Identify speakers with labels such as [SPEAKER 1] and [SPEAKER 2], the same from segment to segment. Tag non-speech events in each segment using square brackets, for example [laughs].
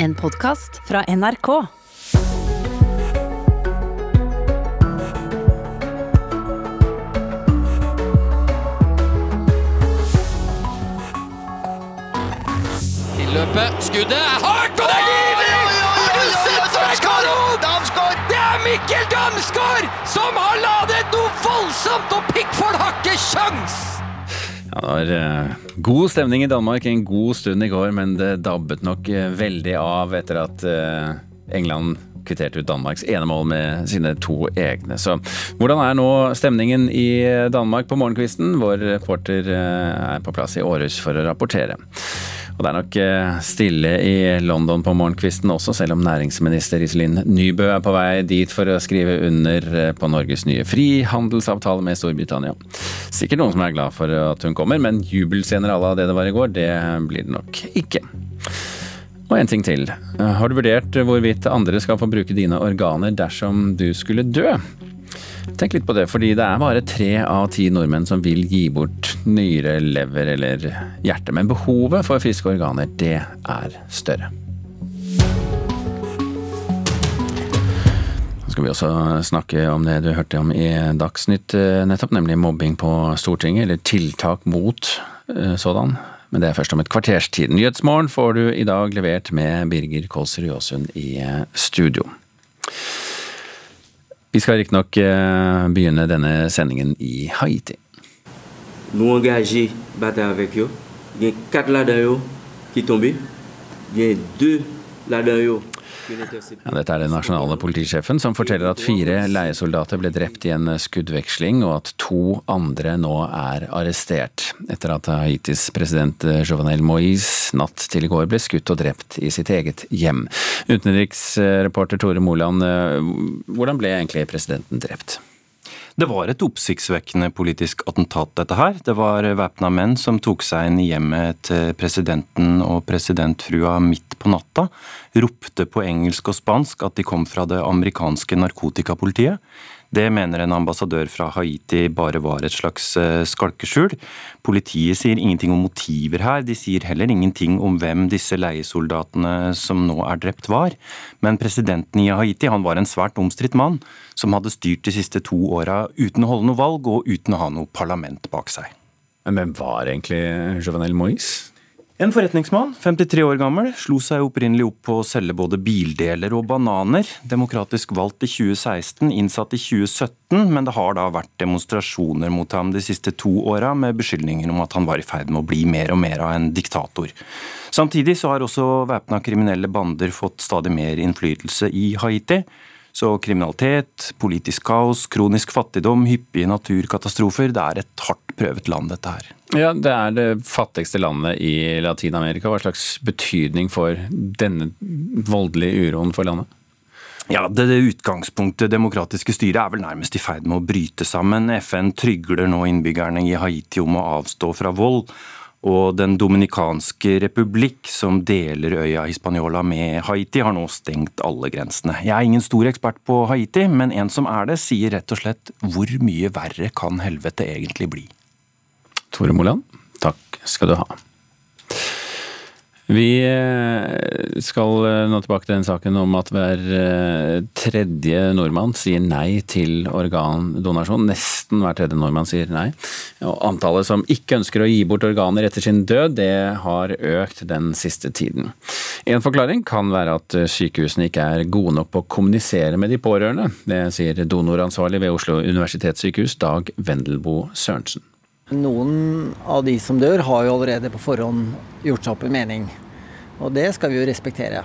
[SPEAKER 1] En podkast fra NRK.
[SPEAKER 2] Tilløpet. Skuddet er hardt, og det er giving! Har du sett Damsgaard! Det er Mikkel Damsgaard som har ladet noe voldsomt, og Pickford har ikke sjans!
[SPEAKER 3] Ja, det var eh, god stemning i Danmark en god stund i går, men det dabbet nok eh, veldig av etter at eh, England kvitterte ut Danmarks ene mål med sine to egne. Så hvordan er nå stemningen i Danmark på morgenkvisten? Vår reporter er på plass i Århus for å rapportere. Og det er nok eh, stille i London på morgenkvisten også, selv om næringsminister Iselin Nybø er på vei dit for å skrive under eh, på Norges nye frihandelsavtale med Storbritannia. Sikkert noen som er glad for at hun kommer, men jubelscener à la det det var i går, det blir det nok ikke. Og en ting til. Har du vurdert hvorvidt andre skal få bruke dine organer dersom du skulle dø? Tenk litt på det, fordi det er bare tre av ti nordmenn som vil gi bort nyre, lever eller hjerte. Men behovet for friske organer, det er større. Skal vi også snakke om det du hørte om i Dagsnytt eh, nettopp, nemlig mobbing på Stortinget, eller tiltak mot eh, sådan. Men det er først om et kvarters tid. Nyhetsmorgen får du i dag levert med Birger Kolsrud Jåsund i eh, studio. Vi skal riktignok begynne denne sendingen i Haiti.
[SPEAKER 4] Nou angaje bata avek yo. Gen kat la dan yo ki tombe. Gen de la dan yo
[SPEAKER 3] ja, dette er den nasjonale politisjefen som forteller at fire leiesoldater ble drept i en skuddveksling, og at to andre nå er arrestert, etter at Haitis president Jovenel Moise natt til i går ble skutt og drept i sitt eget hjem. Utenriksreporter Tore Moland, hvordan ble egentlig presidenten drept?
[SPEAKER 5] Det var et oppsiktsvekkende politisk attentat, dette her. Det var væpna menn som tok seg inn i hjemmet til presidenten og presidentfrua midt på natta, ropte på engelsk og spansk at de kom fra det amerikanske narkotikapolitiet. Det mener en ambassadør fra Haiti bare var et slags eh, skalkeskjul. Politiet sier ingenting om motiver her, de sier heller ingenting om hvem disse leiesoldatene som nå er drept var. Men presidenten i Haiti han var en svært omstridt mann, som hadde styrt de siste to åra uten å holde noe valg og uten å ha noe parlament bak seg.
[SPEAKER 3] Men hvem var egentlig Jovenel Moise?
[SPEAKER 5] En forretningsmann, 53 år gammel, slo seg opprinnelig opp på å selge både bildeler og bananer. Demokratisk valgt i 2016, innsatt i 2017, men det har da vært demonstrasjoner mot ham de siste to åra, med beskyldninger om at han var i ferd med å bli mer og mer av en diktator. Samtidig så har også væpna kriminelle bander fått stadig mer innflytelse i Haiti. Så kriminalitet, politisk kaos, kronisk fattigdom, hyppige naturkatastrofer. Det er et hardt prøvet land, dette her.
[SPEAKER 3] Ja, Det er det fattigste landet i Latin-Amerika. Hva slags betydning får denne voldelige uroen for landet?
[SPEAKER 5] Ja, det, det utgangspunktet demokratiske styret er vel nærmest i ferd med å bryte sammen. FN trygler nå innbyggerne i Haiti om å avstå fra vold. Og Den dominikanske republikk, som deler øya Hispaniola med Haiti, har nå stengt alle grensene. Jeg er ingen stor ekspert på Haiti, men en som er det, sier rett og slett hvor mye verre kan helvete egentlig bli?
[SPEAKER 3] Tore Moland, takk skal du ha. Vi eh, skal eh, nå tilbake til den saken om at hver eh, tredje nordmann sier nei til organdonasjon. Nesten hver tredje nordmann sier nei. Og antallet som ikke ønsker å gi bort organer etter sin død, det har økt den siste tiden. En forklaring kan være at sykehusene ikke er gode nok på å kommunisere med de pårørende. Det sier donoransvarlig ved Oslo universitetssykehus, Dag Vendelbo Sørensen.
[SPEAKER 6] Noen av de som dør, har jo allerede på forhånd gjort seg opp en mening. Og det skal vi jo respektere.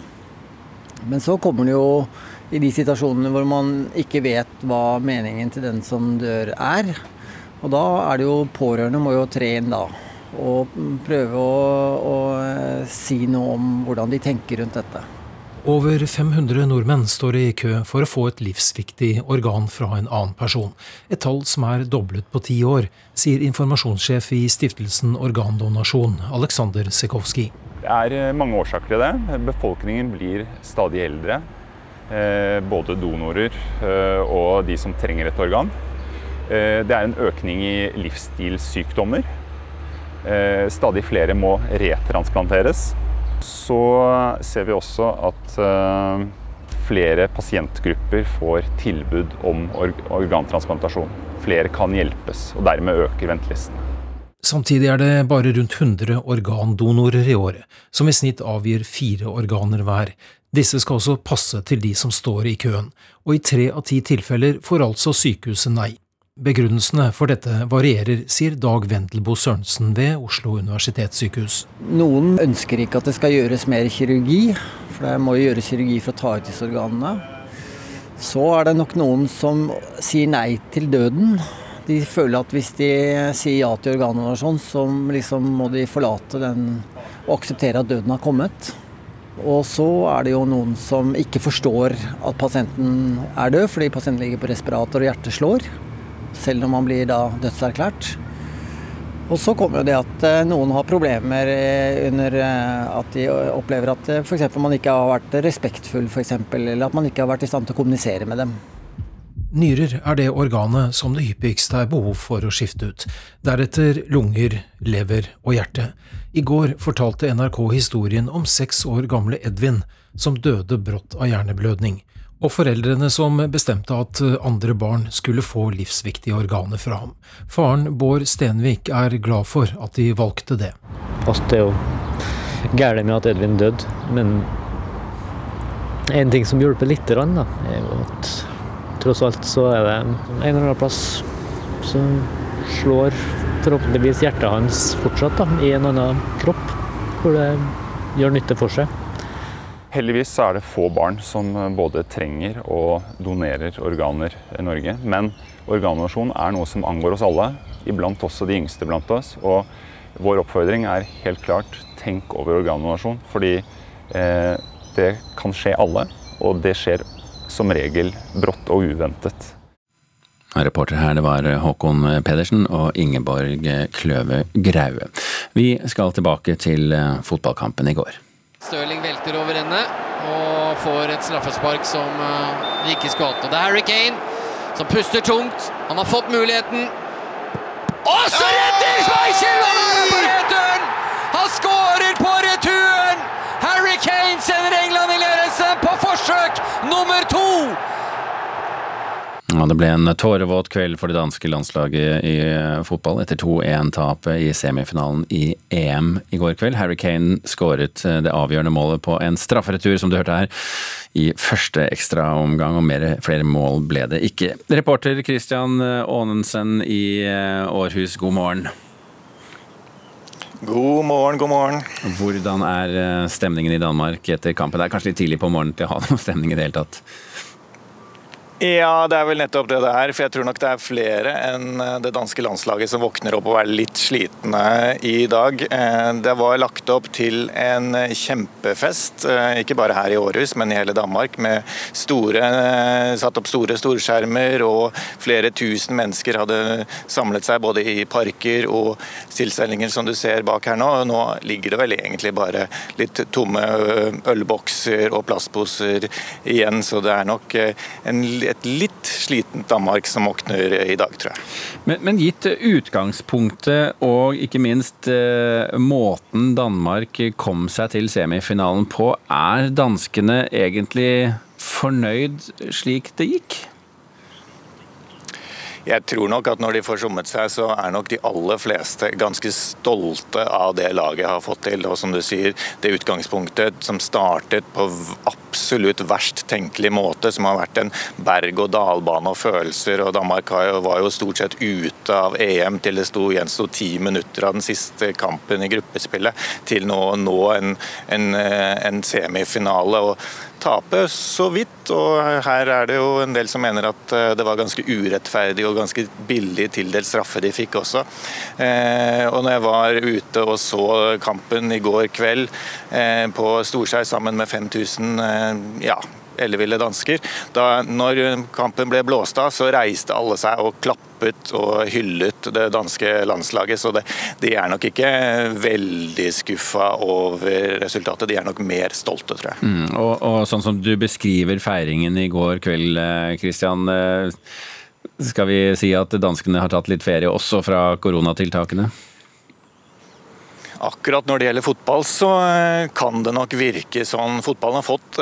[SPEAKER 6] Men så kommer det jo i de situasjonene hvor man ikke vet hva meningen til den som dør er. Og da er det jo pårørende må jo tre inn da. Og prøve å, å si noe om hvordan de tenker rundt dette.
[SPEAKER 7] Over 500 nordmenn står i kø for å få et livsviktig organ fra en annen person. Et tall som er doblet på ti år, sier informasjonssjef i stiftelsen Organdonasjon, Aleksander Sekowski.
[SPEAKER 8] Det er eh, mange årsaker til det. Befolkningen blir stadig eldre. Eh, både donorer eh, og de som trenger et organ. Det er en økning i livsstilssykdommer. Stadig flere må retransplanteres. Så ser vi også at uh, flere pasientgrupper får tilbud om organtransplantasjon. Flere kan hjelpes, og dermed øker ventelisten.
[SPEAKER 7] Samtidig er det bare rundt 100 organdonorer i året, som i snitt avgir fire organer hver. Disse skal også passe til de som står i køen, og i tre av ti tilfeller får altså sykehuset nei. Begrunnelsene for dette varierer, sier Dag Vendelbo Sørensen ved Oslo universitetssykehus.
[SPEAKER 6] Noen ønsker ikke at det skal gjøres mer kirurgi, for det må jo gjøres kirurgi for å ta ut disse organene. Så er det nok noen som sier nei til døden. De føler at hvis de sier ja til organdonasjon, så liksom må de forlate den og akseptere at døden har kommet. Og så er det jo noen som ikke forstår at pasienten er død, fordi pasienten ligger på respirator og hjertet slår. Selv om man blir da dødserklært. Og så kommer jo det at eh, noen har problemer eh, under eh, at de opplever at f.eks. man ikke har vært respektfull, f.eks., eller at man ikke har vært i stand til å kommunisere med dem.
[SPEAKER 7] Nyrer er det organet som det hyppigste er behov for å skifte ut, deretter lunger, lever og hjerte. I går fortalte NRK historien om seks år gamle Edvin, som døde brått av hjerneblødning, og foreldrene som bestemte at andre barn skulle få livsviktige organer fra ham. Faren Bård Stenvik er glad for at de valgte det.
[SPEAKER 9] Det er jo gære med at Edvin døde, men en ting som hjelper litt, er at tross alt så er det en eller annen plass som slår forhåpentligvis hjertet hans fortsatt da, i en annen kropp, hvor det gjør nytte for seg.
[SPEAKER 8] Heldigvis er det få barn som både trenger og donerer organer i Norge. Men organdonasjon er noe som angår oss alle, iblant også de yngste blant oss. Og vår oppfordring er helt klart tenk over organdonasjon, fordi eh, det kan skje alle, og det skjer som regel brått og uventet.
[SPEAKER 3] Reporter her det var Håkon Pedersen og Ingeborg Kløve Graue. Vi skal tilbake til eh, fotballkampen i går.
[SPEAKER 2] Stirling velter over ende og får et straffespark som de ikke skulle hatt. Det er Harry Kane som puster tungt. Han har fått muligheten. Og så redder Schmeichel! Han er på returen! Han skårer på returen! Harry Kane sender England i ledelse på forsøk nummer to!
[SPEAKER 3] Ja, det ble en tårevåt kveld for det danske landslaget i fotball etter 2-1-tapet i semifinalen i EM i går kveld. Harry Kane skåret det avgjørende målet på en strafferetur, som du hørte her, i første ekstraomgang, og mer, flere mål ble det ikke. Reporter Christian Aanensen i Århus, god morgen.
[SPEAKER 10] God morgen, god morgen.
[SPEAKER 3] Hvordan er eh, stemningen i Danmark etter kampen? Det er kanskje litt tidlig på morgenen til å ha noen stemning i det hele tatt?
[SPEAKER 10] Ja, det er vel nettopp det det er. For jeg tror nok det er flere enn eh, det danske landslaget som våkner opp og er litt slitne i dag. Eh, det var lagt opp til en kjempefest, eh, ikke bare her i Århus, men i hele Danmark. Med store, satt opp store storskjermer, og flere tusen mennesker hadde samlet seg både i parker og tilstelninger som du ser bak her nå. Nå ligger det vel egentlig bare litt tomme ølbokser og plastposer igjen, så det er nok en et litt slitent Danmark som våkner i dag, tror jeg.
[SPEAKER 3] Men, men gitt utgangspunktet og ikke minst eh, måten Danmark kom seg til semifinalen på, er danskene egentlig fornøyd slik det gikk?
[SPEAKER 10] Jeg tror nok at når de får sommet seg, så er nok de aller fleste ganske stolte av det laget har fått til. Og som du sier, det utgangspunktet som startet på absolutt verst tenkelig måte, som har vært en berg-og-dal-bane og følelser. og Danmark var jo stort sett ute av EM til det sto, gjensto ti minutter av den siste kampen i gruppespillet, til nå nå en, en, en semifinale. og tape så vidt. Og her er det jo en del som mener at eh, det var ganske urettferdig og ganske billig tildelt straffe de fikk også. Eh, og når jeg var ute og så kampen i går kveld eh, på Storskjær sammen med 5000 ja, elleville dansker. Da når kampen ble blåst av, så reiste alle seg og klappet og hyllet det danske landslaget. Så det, de er nok ikke veldig skuffa over resultatet, de er nok mer stolte, tror jeg.
[SPEAKER 3] Mm, og, og, sånn som du beskriver feiringen i går kveld, Kristian. Eh, skal vi si at danskene har tatt litt ferie også fra koronatiltakene?
[SPEAKER 10] Akkurat når det gjelder fotball, så eh, kan det nok virke sånn. Fotballen har fått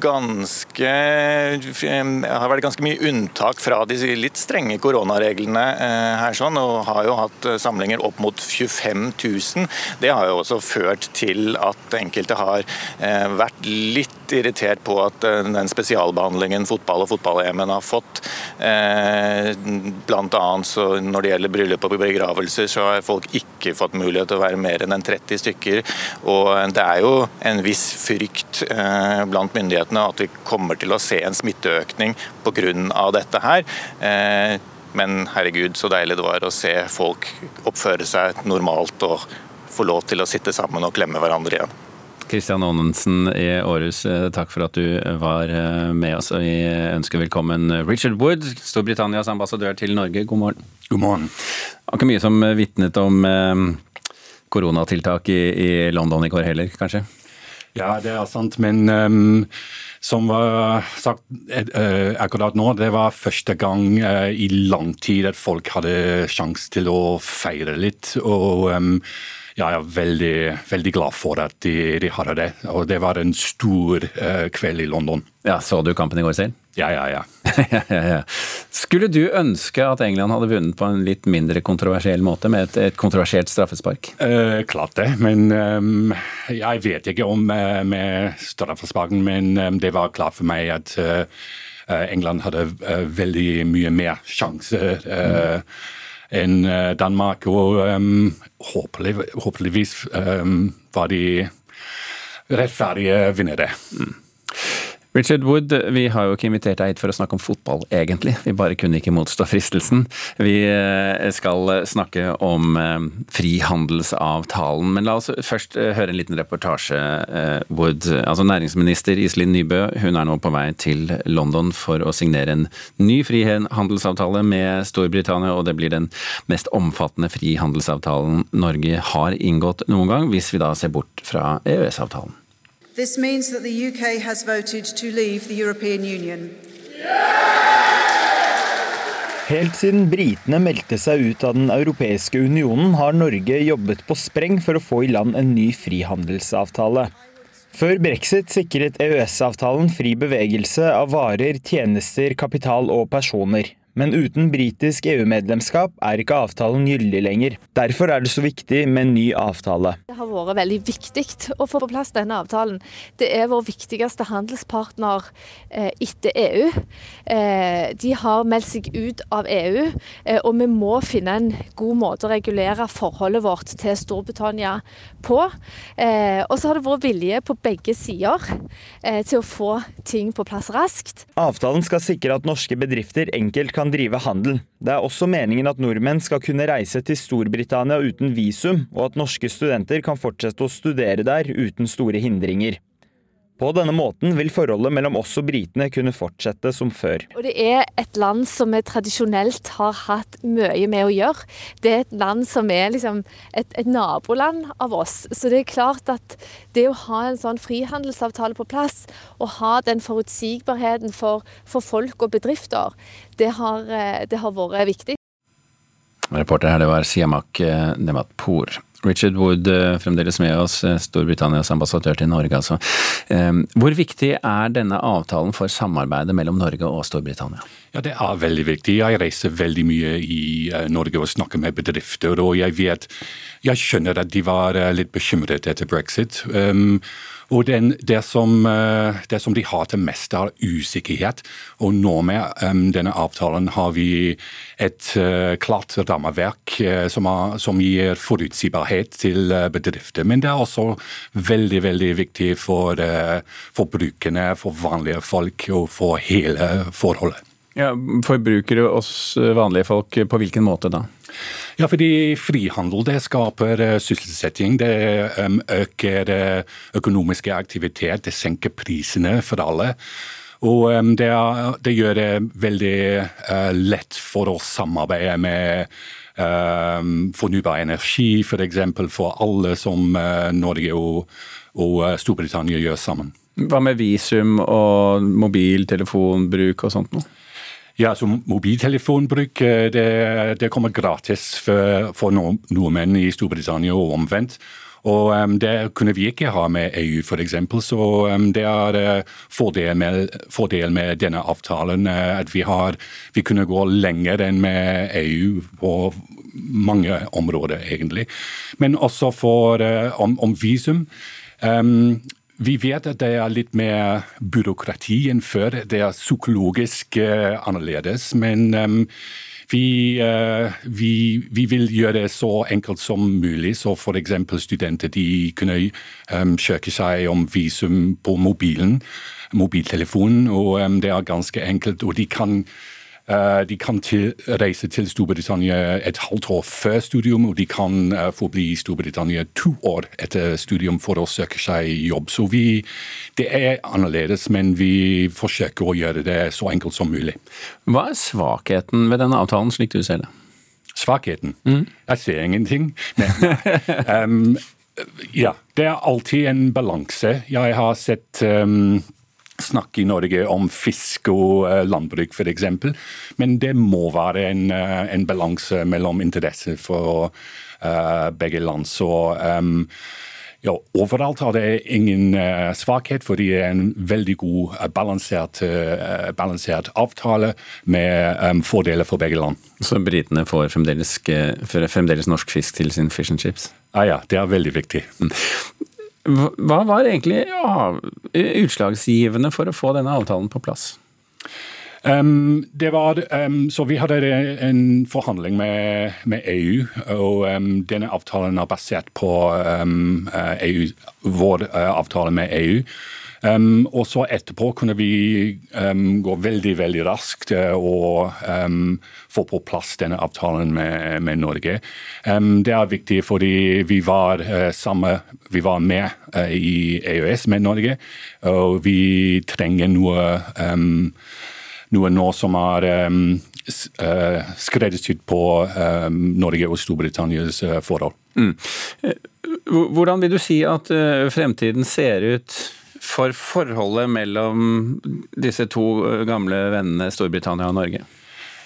[SPEAKER 10] ganske har vært ganske mye unntak fra de litt strenge koronareglene her, sånn, og har jo hatt samlinger opp mot 25 000. Det har jo også ført til at enkelte har vært litt irritert på at den spesialbehandlingen fotball og fotball-EM-en har fått, bl.a. når det gjelder bryllup og begravelser, så har folk ikke fått mulighet til å være mer enn en 30 stykker. Og det er jo en viss frykt eh, blant myndighetene at vi kommer til å se en smitteøkning pga. dette her. Eh, men herregud, så deilig det var å se folk oppføre seg normalt og få lov til å sitte sammen og klemme hverandre igjen.
[SPEAKER 3] Kristian Aanensen i eh, takk for at du var med oss. og Vi ønsker velkommen Richard Wood, Storbritannias ambassadør til Norge. God morgen.
[SPEAKER 11] God morgen.
[SPEAKER 3] Akkurat mye som vitnet om koronatiltak i, i, London i går heller, kanskje?
[SPEAKER 11] Ja, det er sant. Men um, som var sagt uh, akkurat nå, det var første gang uh, i lang tid at folk hadde sjanse til å feire litt. og um, jeg er veldig, veldig glad for at de, de hadde det. Og det var en stor uh, kveld i London.
[SPEAKER 3] Ja, Så du kampen i går selv?
[SPEAKER 11] Ja, ja, ja.
[SPEAKER 3] ja, [laughs] ja. Skulle du ønske at England hadde vunnet på en litt mindre kontroversiell måte, med et, et kontroversielt straffespark?
[SPEAKER 11] Eh, klart det, men um, jeg vet ikke om uh, med straffesparken, men um, det var klart for meg at uh, England hadde veldig mye mer sjanse. Mm enn Danmark. Og um, håpeligvis um, var de rettferdige vinnere. Mm.
[SPEAKER 3] Richard Wood, vi har jo ikke invitert deg hit for å snakke om fotball, egentlig. Vi bare kunne ikke motstå fristelsen. Vi eh, skal snakke om eh, frihandelsavtalen. Men la oss først eh, høre en liten reportasje, Wood. Altså Næringsminister Iselin Nybø hun er nå på vei til London for å signere en ny frihandelsavtale med Storbritannia, og det blir den mest omfattende frihandelsavtalen Norge har inngått noen gang, hvis vi da ser bort fra EØS-avtalen. This means that the UK has voted to leave the European Union.
[SPEAKER 12] Helt siden britene meldte seg ut av Den europeiske unionen, har Norge jobbet på spreng for å få i land en ny frihandelsavtale. Før brexit sikret EØS-avtalen fri bevegelse av varer, tjenester, kapital og personer. Men uten britisk EU-medlemskap er ikke avtalen gyldig lenger. Derfor er det så viktig med en ny avtale.
[SPEAKER 13] Det har vært veldig viktig å få på plass denne avtalen. Det er vår viktigste handelspartner eh, etter EU. Eh, de har meldt seg ut av EU, eh, og vi må finne en god måte å regulere forholdet vårt til Storbritannia på. Og så har det vært vilje på begge sider til å få ting på plass raskt.
[SPEAKER 12] Avtalen skal sikre at norske bedrifter enkelt kan drive handel. Det er også meningen at nordmenn skal kunne reise til Storbritannia uten visum, og at norske studenter kan fortsette å studere der uten store hindringer. På denne måten vil forholdet mellom oss og britene kunne fortsette som før.
[SPEAKER 13] Og Det er et land som vi tradisjonelt har hatt mye med å gjøre. Det er et land som er liksom et, et, naboland av oss. Så det er klart at det å ha en sånn frihandelsavtale på plass, og ha den forutsigbarheten for, for folk og bedrifter, det har, eh, det har vært viktig.
[SPEAKER 3] Reporter her, det var Siamak eh, Nematpour. Richard Wood, eh, fremdeles med oss, eh, Storbritannias ambassadør til Norge. Altså. Hvor viktig er denne avtalen for samarbeidet mellom Norge og Storbritannia?
[SPEAKER 11] Ja, Det er veldig viktig. Jeg reiser veldig mye i Norge og snakker med bedrifter. og Jeg vet, jeg skjønner at de var litt bekymret etter brexit. Um, og den, det, som, eh, det, som, de har til mest, er usikkerhet. Og nå med um, denne avtalen har vi et uh, klart rammeverk uh, som, er, som, gir forutsigbarhet til bedrifter. Men det er også veldig veldig viktig for, for brukerne, for vanlige folk og for hele forholdet.
[SPEAKER 3] Ja, Forbrukere oss vanlige folk, på hvilken måte da?
[SPEAKER 11] Ja, fordi frihandel det skaper uh, sysselsetting. Det øker uh, økonomiske aktivitet. Det senker prisene for alle. Og det, er, det, gjør det veldig uh, lett for å samarbeide med fornybar energi, f.eks. For, eksempel, for alle som Norge og, og Storbritannia gjør sammen.
[SPEAKER 3] Hva med visum og mobiltelefonbruk og sånt noe?
[SPEAKER 11] Ja, så Mobiltelefonbruk det, det kommer gratis for, for nordmenn i Storbritannia og omvendt. Og um, Det kunne vi ikke ha med EU, f.eks. Så um, det er uh, fordel, med, fordel, med, denne avtalen uh, at vi, har, vi kunne gå lenger enn med EU på mange områder, egentlig. Men også for, uh, om, om visum. Um, vi vet at det er litt mer byråkrati enn før. Det er psykologisk uh, annerledes. Men um, vi, uh, vi, vi, vil gjøre det så enkelt som mulig, så f.eks. studenter de kunne um, søke seg om visum på mobilen, mobiltelefonen. og um, Det er ganske enkelt. og de kan de kan til, reise til Storbritannia et halvt år før studium, og de kan uh, få bli i Storbritannia to år etter studium for å søke seg jobb. Så vi, det er annerledes, men vi forsøker å gjøre det så enkelt som mulig.
[SPEAKER 3] Hva er svakheten ved denne avtalen, slik du ser det?
[SPEAKER 11] Svakheten? Mm. Jeg ser ingenting. um, [laughs] ja, det er alltid en balanse. Jeg har sett um, snakk i Norge om fisk og uh, landbruk f.eks. Men det må være en, uh, en balanse mellom interesser for uh, begge land. Så um, ja, overalt har det ingen uh, svakhet, for det er en veldig god, uh, balansert, balansert, avtale med um, fordeler for begge land.
[SPEAKER 3] Så britene får fremdeles, fremdeles, norsk fisk til sin fish and chips?
[SPEAKER 11] Ah, ja, det er veldig viktig. Mm.
[SPEAKER 3] Hva var egentlig ja, utslagsgivende for å få denne avtalen på plass?
[SPEAKER 11] Um, det var, um, så Vi hadde en forhandling med, med EU, og um, denne avtalen er basert på EU, vår uh, avtale med EU. Um, og så etterpå kunne vi um, gå veldig veldig raskt uh, og um, få på plass denne avtalen med, med Norge. det er viktig fordi vi var, uh, samme, vi var med uh, i EØS med Norge, og vi trenger noe, noe nå som er skreddersydd på Norge og Storbritannias forhold. Mm.
[SPEAKER 3] Hvordan vil du si at fremtiden ser ut? For forholdet mellom disse to eh, gamle vennene Storbritannia og Norge?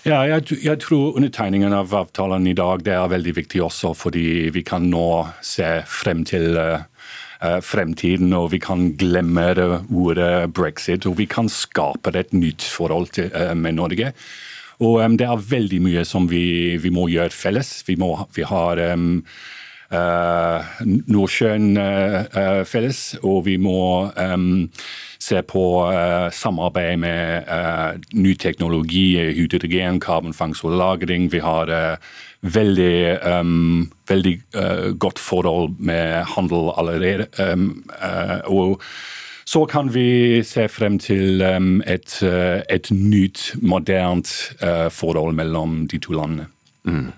[SPEAKER 11] Ja, jeg, jeg, tror undertegningen av avtalen i dag det er veldig viktig også fordi vi kan nå se frem til uh, fremtiden, og vi kan glemme ordet brexit. Og vi kan skape et nytt forhold til, uh, med Norge. Og um, det er veldig mye som vi, vi må gjøre felles. Vi, må, vi har um, Nordsjøen eh, eh, felles, og vi må se på samarbeid med ny teknologi, hydrogen, karbonfangst og -lagring. Vi har veldig, um, veldig uh, godt forhold med handel allerede. Um, uh, og så kan vi se frem til um, et, uh, et nytt, moderne forhold mellom de to landene. Mm.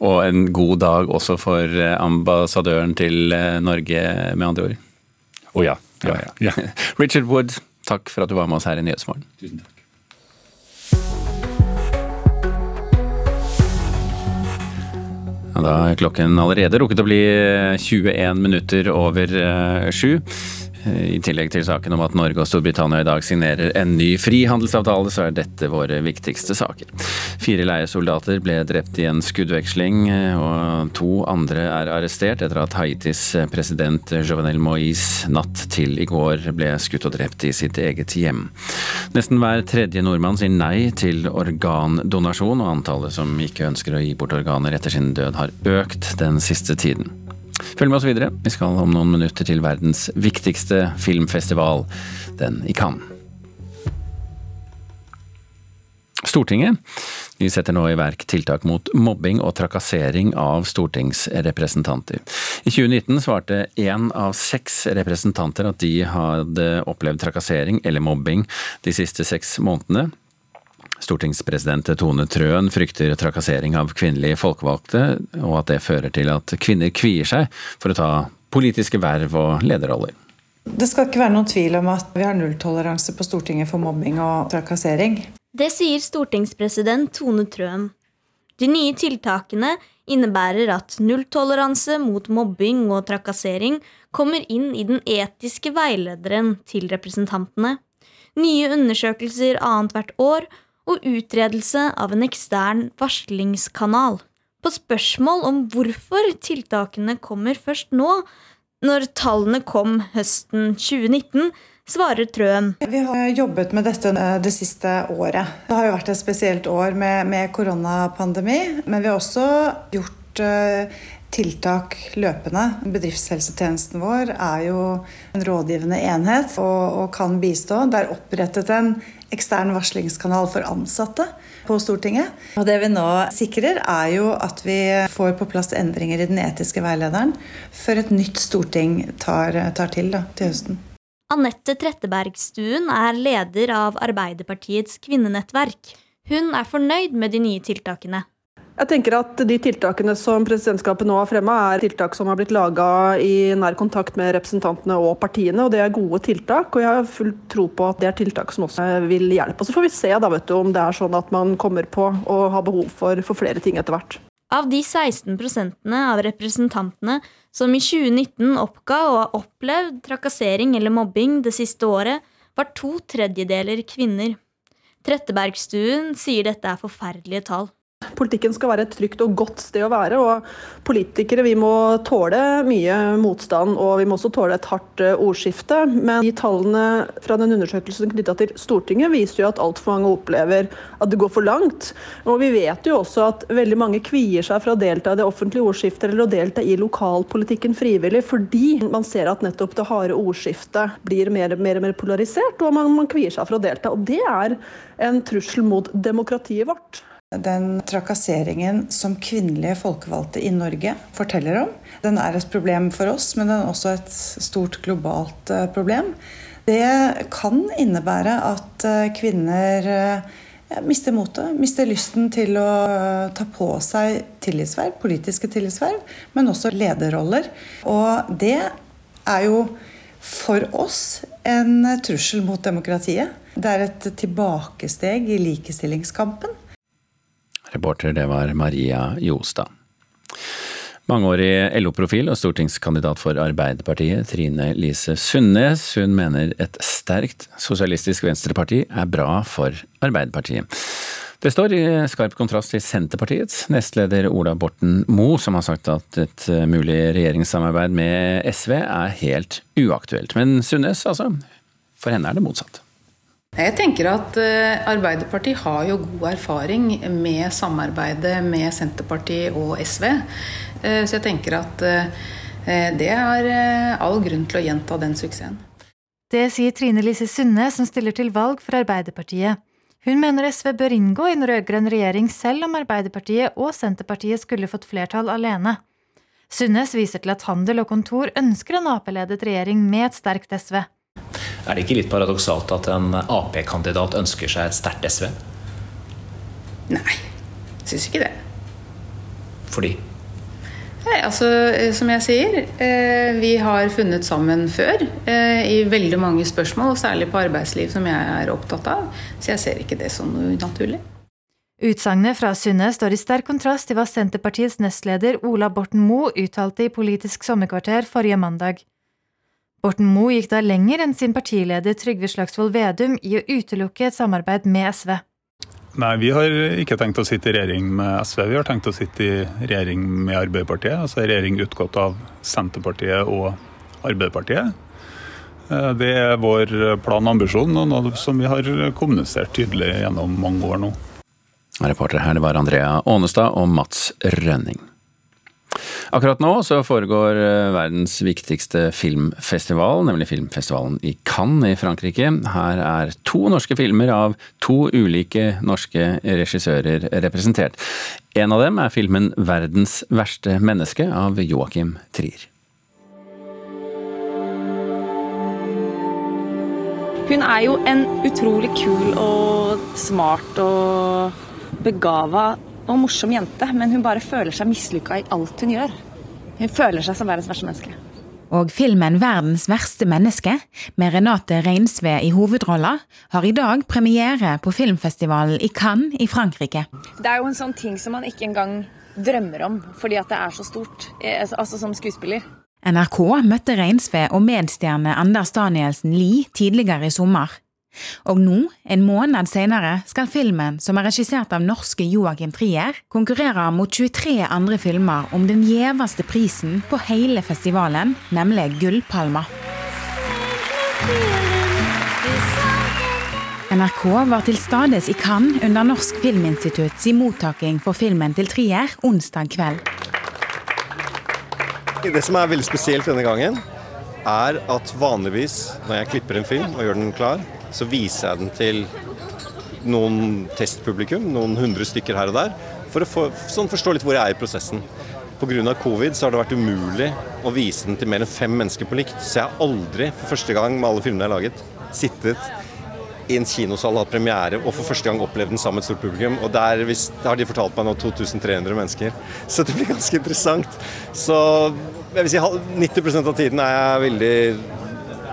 [SPEAKER 3] Og en god dag også for eh, ambassadøren til eh, Norge, med andre ord.
[SPEAKER 11] Å oh, ja. Ja, ja. [laughs]
[SPEAKER 3] Richard Wood, takk for at du var med oss her i Nyhetsmorgen.
[SPEAKER 11] Tusen takk.
[SPEAKER 3] Da er klokken allerede rukket å bli 21 eh, minutter over sju. I tillegg til saken om at Norge og Storbritannia i dag signerer en ny frihandelsavtale, så er dette våre viktigste saker. Fire leiesoldater ble drept i en skuddveksling, og to andre er arrestert etter at Haitis president Jovenel Moïse natt til i går ble skutt og drept i sitt eget hjem. Nesten hver tredje nordmann sier nei til organdonasjon, og antallet som ikke ønsker å gi bort organer etter sin død har økt den siste tiden. Følg med oss videre. Vi skal om noen minutter til verdens viktigste filmfestival, den i Cannes. Stortinget de setter nå i verk tiltak mot mobbing og trakassering av stortingsrepresentanter. I 2019 svarte én av seks representanter at de hadde opplevd trakassering eller mobbing de siste seks månedene. Stortingspresident Tone Trøen frykter trakassering av kvinnelige folkevalgte, og at det fører til at kvinner kvier seg for å ta politiske verv og lederroller.
[SPEAKER 14] Det skal ikke være noen tvil om at vi har nulltoleranse på Stortinget for mobbing og trakassering.
[SPEAKER 15] Det sier stortingspresident Tone Trøen. De nye tiltakene innebærer at nulltoleranse mot mobbing og trakassering kommer inn i den etiske veilederen til representantene. Nye undersøkelser annethvert år og utredelse av en ekstern varslingskanal. På spørsmål om hvorfor tiltakene kommer først nå, når tallene kom høsten 2019, svarer Trøen.
[SPEAKER 14] Vi har jobbet med dette eh, det siste året. Det har jo vært et spesielt år med, med koronapandemi, men vi har også gjort uh, tiltak løpende. Bedriftshelsetjenesten vår er jo en rådgivende enhet og, og kan bistå. Det er opprettet en ekstern varslingskanal for ansatte på Stortinget. Og det vi nå sikrer, er jo at vi får på plass endringer i den etiske veilederen før et nytt storting tar, tar til da, til høsten.
[SPEAKER 15] Anette Trettebergstuen er leder av Arbeiderpartiets kvinnenettverk. Hun er fornøyd med de nye tiltakene.
[SPEAKER 16] Jeg tenker at De tiltakene som presidentskapet nå har fremma, er tiltak som har blitt laga i nær kontakt med representantene og partiene. og Det er gode tiltak. og Jeg har full tro på at det er tiltak som også vil hjelpe. Så får vi se da, du, om det er sånn at man kommer på og har behov for, for flere ting etter hvert.
[SPEAKER 15] Av de 16% av representantene som i 2019 oppga å ha opplevd trakassering eller mobbing det siste året, var to tredjedeler kvinner. Trettebergstuen sier dette er forferdelige tall.
[SPEAKER 16] Politikken skal være et trygt og godt sted å være. og Politikere vi må tåle mye motstand og vi må også tåle et hardt eh, ordskifte. Men de tallene fra den undersøkelsen knytta til Stortinget viser jo at altfor mange opplever at det går for langt. Og vi vet jo også at veldig mange kvier seg for å delta i det offentlige ordskiftet eller å delta i lokalpolitikken frivillig, fordi man ser at nettopp det harde ordskiftet blir mer og mer, mer, polarisert, og man, man kvier seg for å delta. Og det er en trussel mot demokratiet vårt.
[SPEAKER 14] Den trakasseringen som kvinnelige folkevalgte i Norge forteller om, den er et problem for oss, men den er også et stort globalt eh, problem. Det kan innebære at eh, kvinner eh, mister motet, mister lysten til å ta på seg tillitsverv, politiske tillitsverv, men også lederroller. Og det er jo for oss en trussel mot demokratiet. Det er et tilbakesteg i likestillingskampen.
[SPEAKER 3] Reporter det var Maria Jostad. Mangeårig LO-profil og stortingskandidat for Arbeiderpartiet, Trine Lise Sundnes, hun mener et sterkt sosialistisk venstreparti er bra for Arbeiderpartiet. Det står i skarp kontrast til Senterpartiets nestleder Ola Borten Moe, som har sagt at et mulig regjeringssamarbeid med SV er helt uaktuelt. Men Sundnes, altså, for henne er det motsatt.
[SPEAKER 17] Jeg tenker at eh, Arbeiderpartiet har jo god erfaring med samarbeidet med Senterpartiet og SV. Eh, så jeg tenker at eh, det er all grunn til å gjenta den suksessen.
[SPEAKER 18] Det sier Trine Lise Sunne, som stiller til valg for Arbeiderpartiet. Hun mener SV bør inngå i en rød-grønn regjering selv om Arbeiderpartiet og Senterpartiet skulle fått flertall alene. Sundnes viser til at Handel og Kontor ønsker en Ap-ledet regjering med et sterkt SV.
[SPEAKER 19] Er det ikke litt paradoksalt at en Ap-kandidat ønsker seg et sterkt SV?
[SPEAKER 17] Nei, syns ikke det.
[SPEAKER 19] Fordi?
[SPEAKER 17] Nei, altså, eh, som jeg sier, eh, vi har funnet sammen før eh, i veldig mange spørsmål, og særlig på arbeidsliv, som jeg er opptatt av. Så jeg ser ikke det som noe unaturlig.
[SPEAKER 18] Utsagnet fra Sunne står i sterk kontrast til hva Senterpartiets nestleder Ola Borten Moe uttalte i Politisk sommerkvarter forrige mandag. Borten Moe gikk da lenger enn sin partileder Trygve Slagsvold Vedum i å utelukke et samarbeid med SV.
[SPEAKER 20] Nei, Vi har ikke tenkt å sitte i regjering med SV, vi har tenkt å sitte i regjering med Arbeiderpartiet. Altså regjering utgått av Senterpartiet og Arbeiderpartiet. Eh, det er vår plan og ambisjon, og noe som vi har kommunisert tydelig gjennom mange år nå.
[SPEAKER 3] Reporter her var Andrea Ånestad og Mats Rønning. Akkurat nå så foregår eh, verdens viktigste filmfestival, nemlig filmfestivalen i Cannes i Frankrike. Her er to norske filmer av to ulike norske regissører representert. En av dem er filmen 'Verdens verste menneske' av Joakim Trier.
[SPEAKER 21] Hun er jo en utrolig kul og smart og begava og morsom jente, men hun bare føler seg mislykka i alt hun gjør. Hun føler seg som verdens verste menneske.
[SPEAKER 22] Og filmen 'Verdens verste menneske', med Renate Reinsve i hovedrolla, har i dag premiere på filmfestivalen i Cannes i Frankrike.
[SPEAKER 21] Det er jo en sånn ting som man ikke engang drømmer om, fordi at det er så stort, eh, altså som skuespiller.
[SPEAKER 22] NRK møtte Reinsve og medstjerne Anders Danielsen Lie tidligere i sommer. Og nå, en måned senere, skal filmen, som er regissert av norske Joakim Trier, konkurrere mot 23 andre filmer om den gjeveste prisen på hele festivalen, nemlig Gullpalma. NRK var til stades i Cannes under Norsk Filminstitutts mottaking for filmen til Trier onsdag kveld.
[SPEAKER 23] Det som er veldig spesielt denne gangen, er at vanligvis når jeg klipper en film og gjør den klar, så viser jeg den til noen testpublikum, noen hundre stykker her og der, for å få, sånn forstå litt hvor jeg er i prosessen. Pga. covid så har det vært umulig å vise den til mer enn fem mennesker på likt. Så jeg har aldri, for første gang med alle filmene jeg har laget, sittet i en kinosal hatt premiere og for første gang opplevd den sammen med et stort publikum. Og der har de fortalt meg nå 2300 mennesker. [laughs] Så det blir ganske interessant. Så jeg vil si 90% av tiden er jeg veldig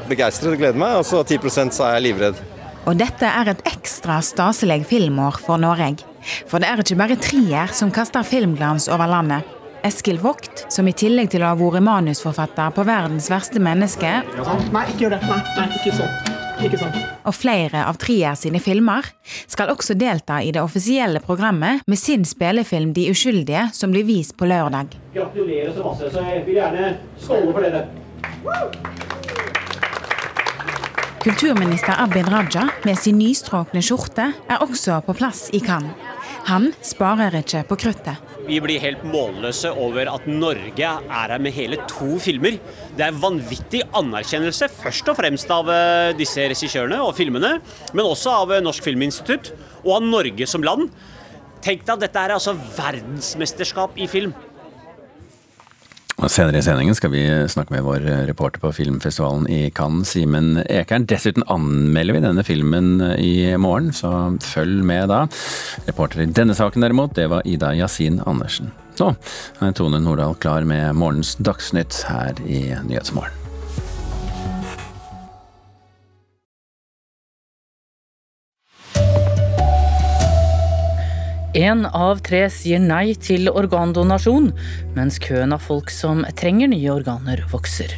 [SPEAKER 23] begeistret og gleder meg, og så 10 så er jeg livredd.
[SPEAKER 22] Og dette er et ekstra staselig filmår for Norge. For det er ikke bare Trier som kaster filmglans over landet. Eskil Vogt, som i tillegg til å ha vært manusforfatter på 'Verdens verste menneske'
[SPEAKER 24] Nei, ikke gjør det. Nei, nei ikke sånn. Ikke sånn.
[SPEAKER 22] Og flere av Trier sine filmer skal også delta i det offisielle programmet med sin spillefilm 'De uskyldige', som blir vist på lørdag.
[SPEAKER 24] Gratulerer så masse, så jeg vil gjerne skåle for dere.
[SPEAKER 22] Kulturminister Abid Raja med sin nystrøkne skjorte er også på plass i Cannes. Han sparer ikke på kruttet.
[SPEAKER 25] Vi blir helt målløse over at Norge er her med hele to filmer. Det er vanvittig anerkjennelse, først og fremst av eh, disse regissørene og filmene, men også av eh, Norsk Filminstitutt og av Norge som land. Tenk deg at dette er altså verdensmesterskap i film.
[SPEAKER 3] Senere i sendingen skal vi snakke med vår reporter på filmfestivalen i Cannes, Simen Ekern. Dessuten anmelder vi denne filmen i morgen, så følg med da. Reporter i denne saken derimot, det var Ida Yasin Andersen. Nå er Tone Nordahl klar med morgens Dagsnytt her i Nyhetsmorgen.
[SPEAKER 26] Én av tre sier nei til organdonasjon, mens køen av folk som trenger nye organer, vokser.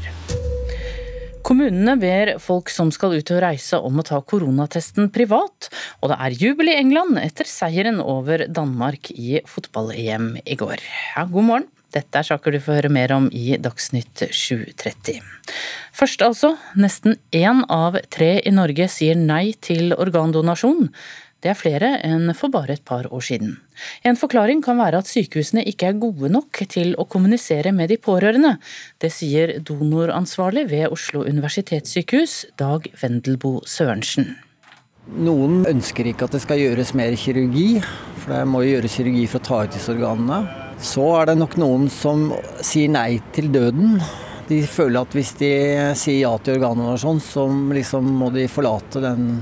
[SPEAKER 26] Kommunene ber folk som skal ut og reise om å ta koronatesten privat, og det er jubel i England etter seieren over Danmark i fotball-EM i går. Ja, god morgen. Dette er saker du får høre mer om i Dagsnytt 7.30. Først altså, nesten én av tre i Norge sier nei til organdonasjon. Det er flere enn for bare et par år siden. En forklaring kan være at sykehusene ikke er gode nok til å kommunisere med de pårørende. Det sier donoransvarlig ved Oslo universitetssykehus, Dag Vendelbo Sørensen.
[SPEAKER 6] Noen ønsker ikke at det skal gjøres mer kirurgi, for det må jo gjøres kirurgi for å ta ut disse organene. Så er det nok noen som sier nei til døden. De føler at hvis de sier ja til organdonasjon, så liksom må de forlate den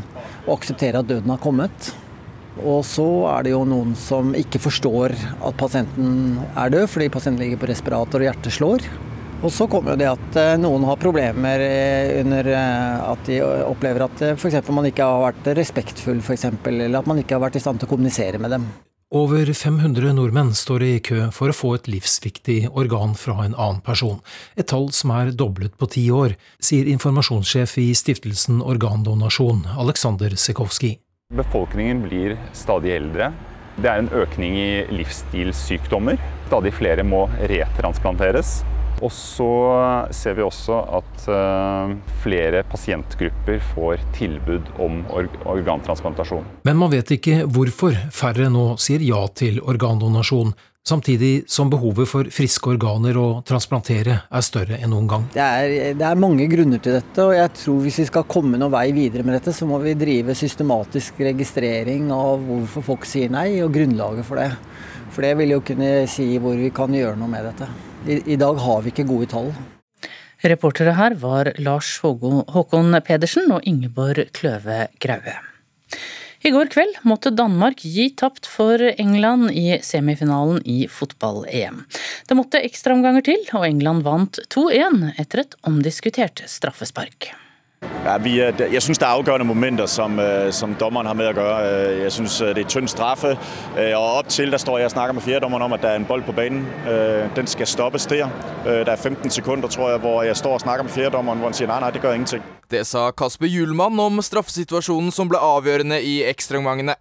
[SPEAKER 6] og akseptere at døden har kommet. Og så er det jo noen som ikke forstår at pasienten er død, fordi pasienten ligger på respirator og hjertet slår. Og så kommer jo det at eh, noen har problemer eh, under eh, at de opplever at f.eks. man ikke har vært respektfull, f.eks., eller at man ikke har vært i stand til å kommunisere med dem.
[SPEAKER 7] Over 500 nordmenn står i kø for å få et livsviktig organ fra en annen person, et tall som er doblet på ti år, sier informasjonssjef i stiftelsen Organdonasjon, Aleksander Sekowski.
[SPEAKER 8] Befolkningen blir stadig eldre. Det er en økning i livsstilssykdommer. Stadig flere må retransplanteres. Og så ser vi også at uh, flere pasientgrupper får tilbud om organtransplantasjon.
[SPEAKER 7] Men man vet ikke hvorfor færre nå sier ja til organdonasjon, samtidig som behovet for friske organer å transplantere er større enn noen gang.
[SPEAKER 6] Det er, det er mange grunner til dette, og jeg tror hvis vi skal komme noen vei videre med dette, så må vi drive systematisk registrering av hvorfor folk sier nei, og grunnlaget for det. For det vil jo kunne si hvor vi kan gjøre noe med dette. I, dag har vi ikke gode tall.
[SPEAKER 26] Reportere her var Lars Håkon Pedersen og Ingeborg Kløve Graue. I går kveld måtte Danmark gi tapt for England i semifinalen i fotball-EM. Det måtte ekstraomganger til, og England vant 2-1 etter et omdiskutert straffespark.
[SPEAKER 27] Ja, vi, jeg synes, det er afgørende momenter som, øh, som, dommeren har med at gjøre. Øh, jeg synes, det er tynd straffe. Øh, og op til der står jeg og snakker med fjerdommeren om at der er en bold på banen. Den skal stoppes der. Der er 15 sekunder tror jeg, hvor jeg står og snakker med fjerdommeren, hvor han siger, nej, nej, det gør ingenting.
[SPEAKER 28] Det sa Kasper Hjulmann om straffesituasjonen som ble avgjørende i ekstraomgangene.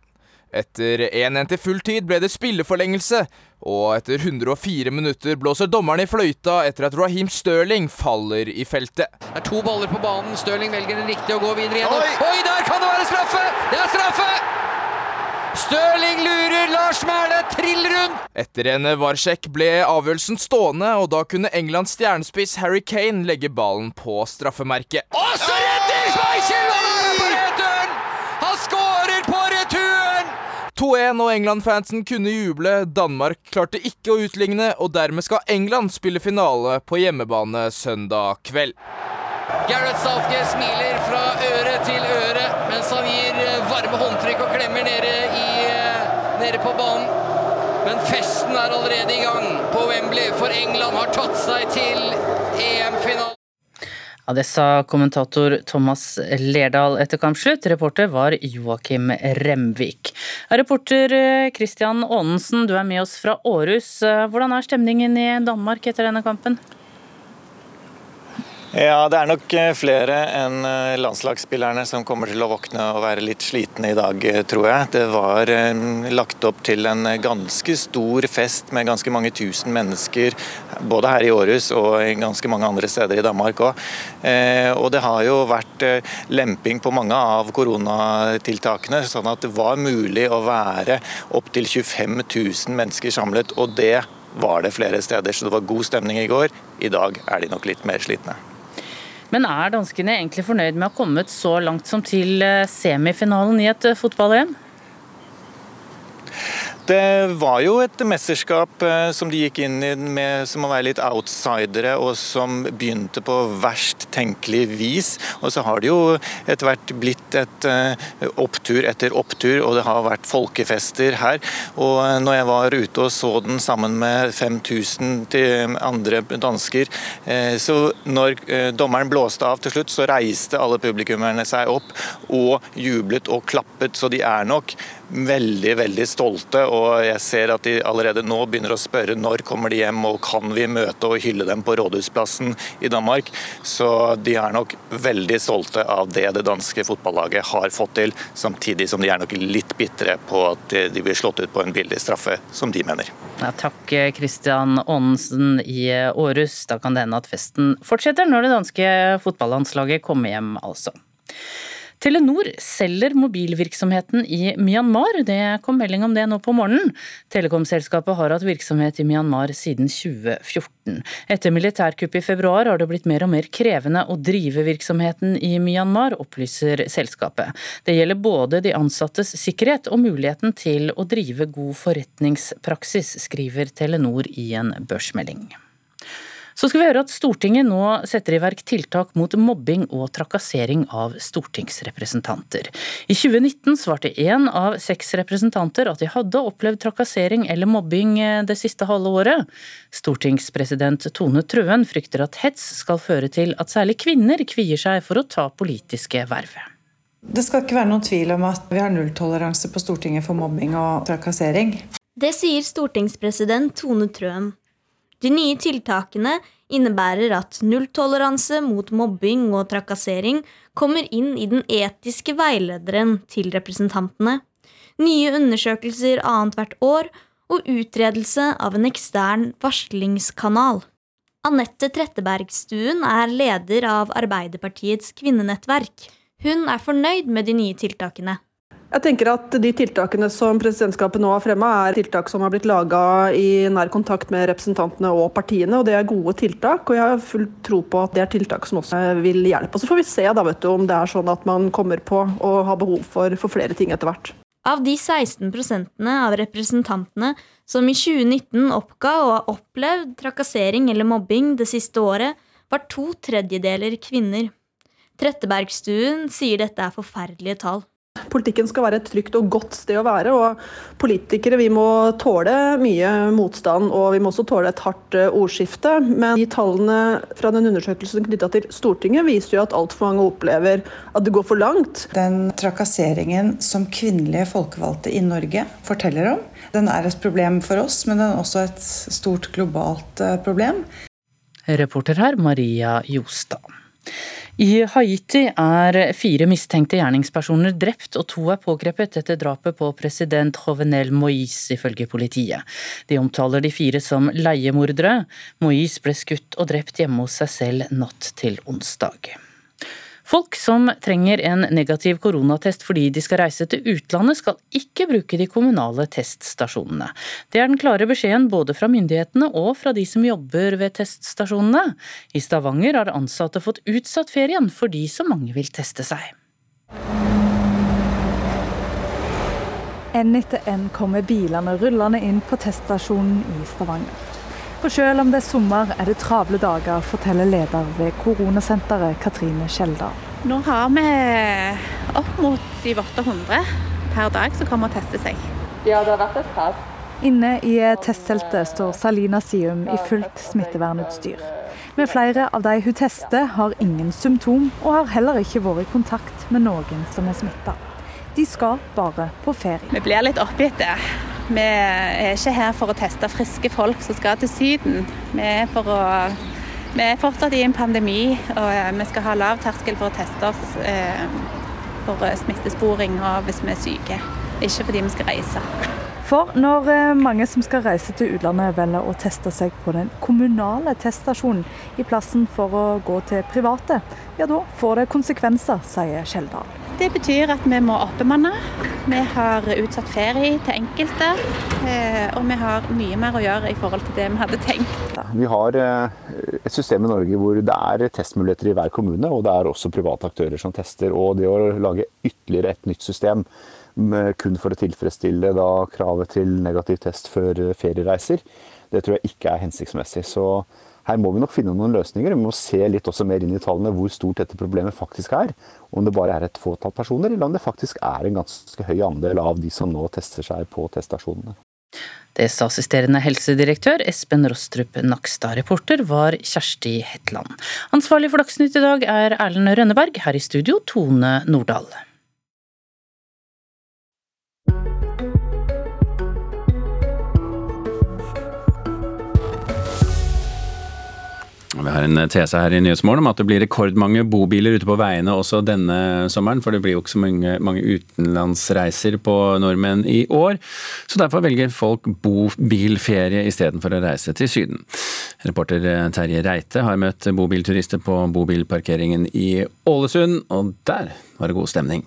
[SPEAKER 28] Etter 1-1 til full tid ble det spilleforlengelse, og etter 104 minutter blåser dommeren i fløyta etter at Raheem Stirling faller i feltet.
[SPEAKER 2] Det er to baller på banen. Stirling velger den riktige og går videre igjennom. Oi! Oi, der kan det være straffe! Det er straffe! Stirling lurer, Lars Mæhle triller rundt!
[SPEAKER 28] Etter en varsjekk ble avgjørelsen stående, og da kunne Englands stjernespiss Harry Kane legge ballen på straffemerket.
[SPEAKER 2] Og så redder Schmeichel! Han er på returen! Han skårer på returen!
[SPEAKER 28] 2-1 og England-fansen kunne juble. Danmark klarte ikke å utligne, og dermed skal England spille finale på hjemmebane søndag kveld.
[SPEAKER 2] Gareth Southgate smiler fra øre til øre mens han gir varme håndtrykk og klemmer nede, i, nede på banen. Men festen er allerede i gang på Wembley, for England har tatt seg til EM-finalen.
[SPEAKER 26] Ja, Det sa kommentator Thomas Lerdal etter kampslutt. Reporter var Joakim Remvik. Reporter Christian Aanensen, du er med oss fra Århus. Hvordan er stemningen i Danmark etter denne kampen?
[SPEAKER 10] Ja, Det er nok flere enn landslagsspillerne som kommer til å våkne og være litt slitne i dag, tror jeg. Det var lagt opp til en ganske stor fest med ganske mange tusen mennesker, både her i Århus og ganske mange andre steder i Danmark òg. Og det har jo vært lemping på mange av koronatiltakene, sånn at det var mulig å være opptil 25 000 mennesker samlet. og det var det flere steder, så det var god stemning i går. I dag er de nok litt mer slitne.
[SPEAKER 26] Men er danskene egentlig fornøyd med å ha kommet så langt som til semifinalen i et fotball-EM?
[SPEAKER 10] Det var jo et mesterskap som de gikk inn i med som å være litt outsidere, og som begynte på verst tenkelig vis. Og så har det jo etter hvert blitt et opptur etter opptur, og det har vært folkefester her. Og når jeg var ute og så den sammen med 5000 til andre dansker, så når dommeren blåste av til slutt, så reiste alle publikummerne seg opp og jublet og klappet, så de er nok veldig veldig stolte. og Jeg ser at de allerede nå begynner å spørre når kommer de hjem og kan vi møte og hylle dem på Rådhusplassen i Danmark. Så de er nok veldig stolte av det det danske fotballaget har fått til, samtidig som de er nok litt bitre på at de blir slått ut på en billig straffe, som de mener.
[SPEAKER 26] Ja, takk Christian Aanensen i Århus. Da kan det hende at festen fortsetter når det danske fotballandslaget kommer hjem, altså. Telenor selger mobilvirksomheten i Myanmar. Det kom melding om det nå på morgenen. Telekomselskapet har hatt virksomhet i Myanmar siden 2014. Etter militærkuppet i februar har det blitt mer og mer krevende å drive virksomheten i Myanmar, opplyser selskapet. Det gjelder både de ansattes sikkerhet og muligheten til å drive god forretningspraksis, skriver Telenor i en børsmelding. Så skal vi høre at Stortinget nå setter i verk tiltak mot mobbing og trakassering av stortingsrepresentanter. I 2019 svarte én av seks representanter at de hadde opplevd trakassering eller mobbing det siste halve året. Stortingspresident Tone Trøen frykter at hets skal føre til at særlig kvinner kvier seg for å ta politiske verv.
[SPEAKER 14] Det skal ikke være noen tvil om at vi har nulltoleranse på Stortinget for mobbing og trakassering.
[SPEAKER 15] Det sier stortingspresident Tone Trøen. De nye tiltakene innebærer at nulltoleranse mot mobbing og trakassering kommer inn i den etiske veilederen til representantene, nye undersøkelser annethvert år og utredelse av en ekstern varslingskanal. Anette Trettebergstuen er leder av Arbeiderpartiets kvinnenettverk. Hun er fornøyd med de nye tiltakene.
[SPEAKER 16] Jeg tenker at De tiltakene som presidentskapet nå har fremma, er tiltak som har blitt laga i nær kontakt med representantene og partiene. og Det er gode tiltak. og Jeg har full tro på at det er tiltak som også vil hjelpe. Og Så får vi se da, du, om det er sånn at man kommer på å ha behov for, for flere ting etter hvert.
[SPEAKER 15] Av de 16% av representantene som i 2019 oppga å ha opplevd trakassering eller mobbing det siste året, var to tredjedeler kvinner. Trettebergstuen sier dette er forferdelige tall.
[SPEAKER 16] Politikken skal være et trygt og godt sted å være, og politikere vi må tåle mye motstand og vi må også tåle et hardt eh, ordskifte. Men de tallene fra den undersøkelsen knytta til Stortinget viser jo at altfor mange opplever at det går for langt.
[SPEAKER 14] Den trakasseringen som kvinnelige folkevalgte i Norge forteller om, den er et problem for oss, men den er også et stort globalt eh, problem.
[SPEAKER 26] Reporter her Maria Jostad. I Haiti er fire mistenkte gjerningspersoner drept og to er pågrepet etter drapet på president Jovenel Moïse, ifølge politiet. De omtaler de fire som leiemordere. Moïse ble skutt og drept hjemme hos seg selv natt til onsdag. Folk som trenger en negativ koronatest fordi de skal reise til utlandet, skal ikke bruke de kommunale teststasjonene. Det er den klare beskjeden både fra myndighetene og fra de som jobber ved teststasjonene. I Stavanger har ansatte fått utsatt ferien fordi så mange vil teste seg.
[SPEAKER 29] En etter en kommer bilene rullende inn på teststasjonen i Stavanger. For selv om det er sommer, er det travle dager, forteller leder ved koronasenteret Katrine Skjeldal.
[SPEAKER 30] Nå har vi opp mot 700-800 per dag som kommer og tester seg.
[SPEAKER 29] Ja, det har vært et krav. Inne i testteltet står Salina Sium i fullt smittevernutstyr. Men flere av de hun tester, har ingen symptom, og har heller ikke vært i kontakt med noen som er smitta. De skal bare på ferie.
[SPEAKER 30] Vi blir litt oppgitte. Vi er ikke her for å teste friske folk som skal til Syden. Vi er, å, vi er fortsatt i en pandemi, og vi skal ha lav terskel for å teste oss eh, for smittesporing og hvis vi er syke. Ikke fordi vi skal reise.
[SPEAKER 29] For når eh, mange som skal reise til utlandet velger å teste seg på den kommunale teststasjonen i plassen for å gå til private, ja da får det konsekvenser, sier Skjeldal.
[SPEAKER 30] Det betyr at vi må oppbemanne. Vi har utsatt ferie til enkelte. Eh, og vi har mye mer å gjøre i forhold til det vi hadde tenkt.
[SPEAKER 31] Vi har eh, et system i Norge hvor det er testmuligheter i hver kommune, og det er også private aktører som tester. Og det å lage ytterligere et nytt system kun for å tilfredsstille kravet til negativ test før feriereiser, det tror jeg ikke er hensiktsmessig. Så her må vi nok finne noen løsninger. Vi må se litt også mer inn i tallene hvor stort dette problemet faktisk er. Om det bare er et fåtall personer, eller om det faktisk er en ganske høy andel av de som nå tester seg på teststasjonene.
[SPEAKER 26] sa assisterende helsedirektør Espen Rostrup Nakstad. Reporter var Kjersti Hetland. Ansvarlig for Dagsnytt i dag er Erlend Rønneberg. Her i studio Tone Nordahl.
[SPEAKER 3] Vi har en tese her i Nyhetsmorgen om at det blir rekordmange bobiler ute på veiene også denne sommeren. For det blir jo ikke så mange, mange utenlandsreiser på nordmenn i år. Så derfor velger folk bobilferie istedenfor å reise til Syden. Reporter Terje Reite har møtt bobilturister på bobilparkeringen i Ålesund, og der var det god stemning.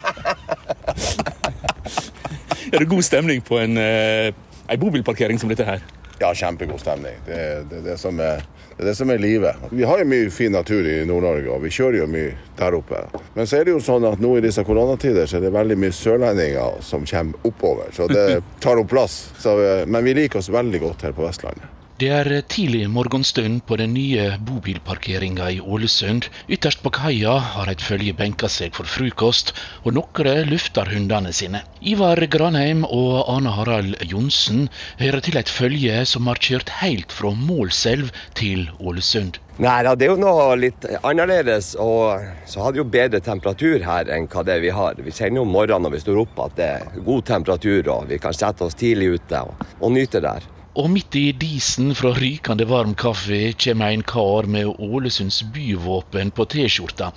[SPEAKER 3] [laughs]
[SPEAKER 32] er det god stemning på en, en eh, bobilparkering som dette her?
[SPEAKER 33] Ja, kjempegod stemning. Det det, det, som er det er det som er livet. Vi har jo mye fin natur i Nord-Norge, og vi kjører jo mye der oppe. Men så er det jo sånn at nå i disse koronatider så er det veldig mye sørlendinger som kommer oppover. Så det [laughs] tar opp plass. Så, men vi liker oss veldig godt her på Vestlandet.
[SPEAKER 32] Det er tidlig morgenstund på den nye bobilparkeringa i Ålesund. Ytterst på kaia har et følge benka seg for frokost, og noen lufter hundene sine. Ivar Granheim og Ane Harald Johnsen hører til et følge som har kjørt helt fra Målselv til Ålesund.
[SPEAKER 34] Nei, Det er jo noe litt annerledes, og så har det jo bedre temperatur her enn hva det vi har. Vi kjenner jo om morgenen når vi står opp at det er god temperatur, og vi kan sette oss tidlig ute og, og nyte det.
[SPEAKER 32] Og midt i disen fra rykende varm kaffe kommer en kar med Ålesunds byvåpen på T-skjorta.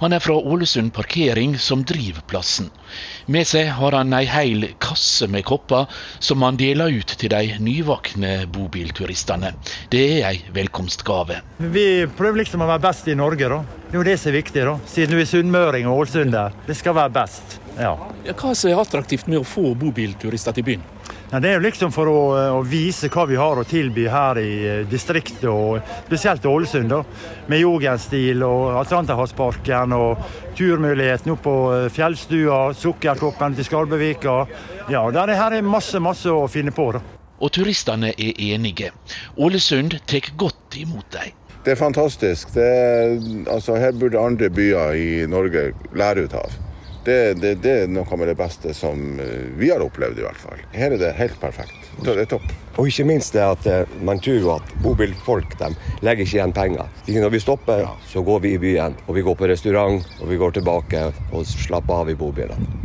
[SPEAKER 32] Han er fra Ålesund parkering, som driver plassen. Med seg har han ei heil kasse med kopper, som han deler ut til de nyvakne bobilturistene. Det er ei velkomstgave.
[SPEAKER 35] Vi prøver liksom å være best i Norge, da. Det er jo det som er viktig, da. Siden vi er sunnmøring og ålesunder. Det skal være best. Ja.
[SPEAKER 32] Hva er attraktivt med å få bobilturister til byen?
[SPEAKER 35] Ja, det er jo liksom for å, å, vise hva vi har å tilby her i eh, distriktet, og spesielt Ålesund. da, Med Jorgenstil og Atlanterhavsparken og turmuligheten opp på eh, fjellstua, Sukkertoppen til Skarbevika. Ja, der er, her er masse, masse å finne på. da.
[SPEAKER 32] Og turistene er enige. Ålesund tar godt imot dem.
[SPEAKER 33] Det er fantastisk. Det er, altså, her burde andre byer i Norge lære ut av. Det, det, det, er noe med det beste som eh, vi har opplevd, i hvert fall. Her er det helt perfekt. Det er topp.
[SPEAKER 34] Og ikke minst det at eh, man tror at bobilfolk de legger ikke igjen penger. Når vi stopper, så går vi i byen, og vi går på restaurant, og vi går tilbake og slapper av i bobilene.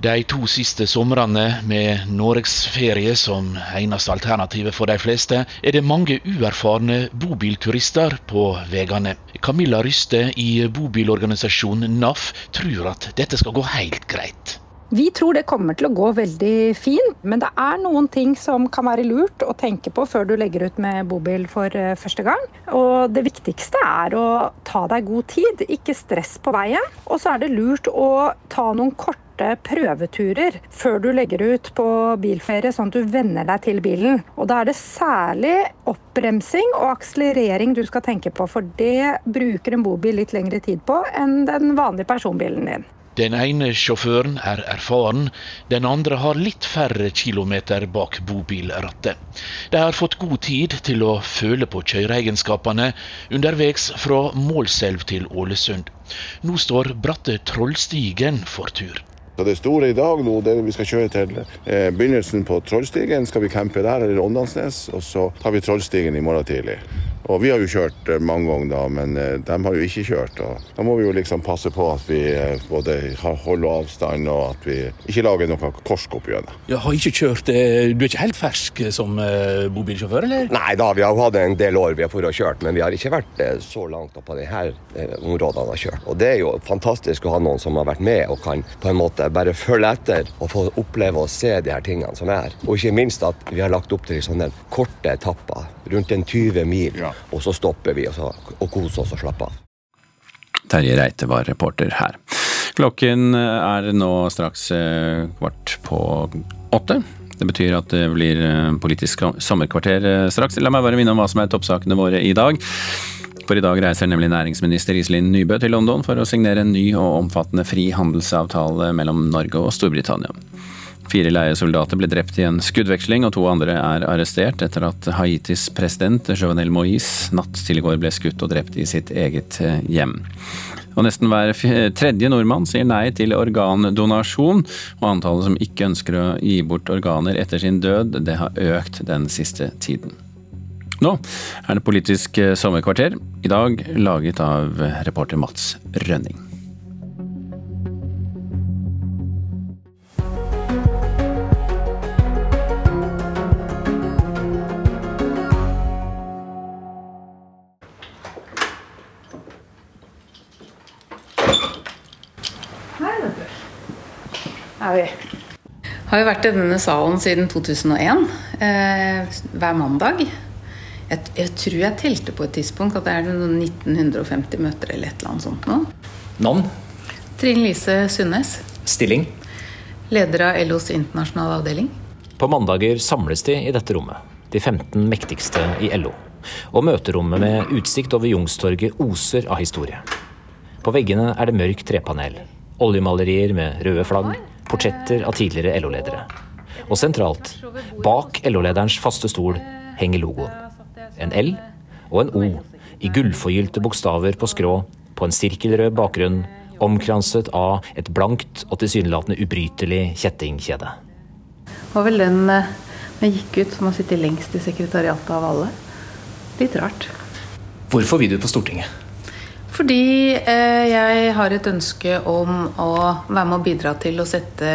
[SPEAKER 32] De to siste somrene med norgesferie som eneste alternativet for de fleste, er det mange uerfarne bobilturister på veiene. Camilla Ryste i bobilorganisasjonen NAF tror at dette skal gå helt greit.
[SPEAKER 36] Vi tror det kommer til å gå veldig fint, men det er noen ting som kan være lurt å tenke på før du legger ut med bobil for eh, første gang. Og det viktigste er å ta deg god tid, ikke stress på veien. Og så er det lurt å ta noen korte prøveturer før du legger ut på bilferie, sånn at du venner deg til bilen. Og da er det særlig oppbremsing og akselerering du skal tenke på, for det bruker en bobil litt lengre tid på enn den vanlige personbilen din.
[SPEAKER 32] Den ene sjåføren er erfaren, den andre har litt færre kilometer bak bobilrattet. De har fått god tid til å føle på kjøreegenskapene underveis fra Målselv til Ålesund. Nå står bratte Trollstigen for tur.
[SPEAKER 33] Så Det store i dag nå, det vi skal kjøre til eh, begynnelsen på Trollstigen. Skal vi campe der, eller Åndalsnes. Og så tar vi Trollstigen i morgen tidlig. Og vi har jo kjørt eh, mange ganger, da, men eh, de har jo ikke kjørt. og Da må vi jo liksom passe på at vi eh, både holder avstand og at vi ikke lager noe korsk det.
[SPEAKER 37] Jeg har ikke kjørt Du er ikke helt fersk som bobilsjåfør, eller?
[SPEAKER 34] Nei da, vi har hatt en del år vi har for å kjørt, men vi har ikke vært så langt på de her områdene vi har kjørt. Og det er jo fantastisk å ha noen som har vært med og kan på en måte bare følge etter og få oppleve og se de her tingene som er. Og ikke minst at vi har lagt opp til sånne korte etapper, rundt en 20 mil. Ja. Og så stopper vi og, så, og koser oss og slapper av.
[SPEAKER 3] Terje Reite var reporter her. Klokken er nå straks eh, kvart på åtte. Det betyr at det blir eh, politisk sommerkvarter eh, straks. La meg bare minne om hva som er toppsakene våre i dag. For i dag reiser nemlig næringsminister Iselin Nybø til London for å signere en ny og omfattende frihandelsavtale mellom Norge og Storbritannia. Fire leiesoldater ble drept i en skuddveksling, og to andre er arrestert etter at Haitis president Jovenel Moïse natt til i går ble skutt og drept i sitt eget eh, hjem. Og nesten hver tredje nordmann sier nei til organdonasjon, og antallet som ikke ønsker å gi bort organer etter sin død, det har økt den siste tiden. Nå er det Politisk sommerkvarter, i dag laget av reporter Mats Rønning.
[SPEAKER 38] Er vi. Har jo vært i denne salen siden 2001, eh, hver mandag. Jeg, jeg, tror jeg telte på et tidspunkt at det er 1950 møter eller et eller annet sånt nå.
[SPEAKER 39] Navn?
[SPEAKER 38] Trine Lise Sundnes.
[SPEAKER 39] Stilling?
[SPEAKER 38] Leder av LOs internasjonale avdeling.
[SPEAKER 39] På mandager samles de i dette rommet, de 15 mektigste i LO. Og møterommet med utsikt over Jungstorget oser av historie. På veggene er det mørkt trepanel, oljemalerier med røde flagg, portretter av tidligere LO-ledere. Og sentralt, bak LO-lederens faste stol, henger logoen. En L og en O i gullforgylte bokstaver på skrå på en sirkelrød bakgrunn, omkranset av et blankt og tilsynelatende ubrytelig kjettingkjede.
[SPEAKER 38] Det var vel den eh, jeg gikk ut som har sittet lengst i sekretariatet av alle. Litt rart.
[SPEAKER 39] Hvorfor vil du på Stortinget?
[SPEAKER 38] Fordi eh, jeg har et ønske om å være med og bidra til å sette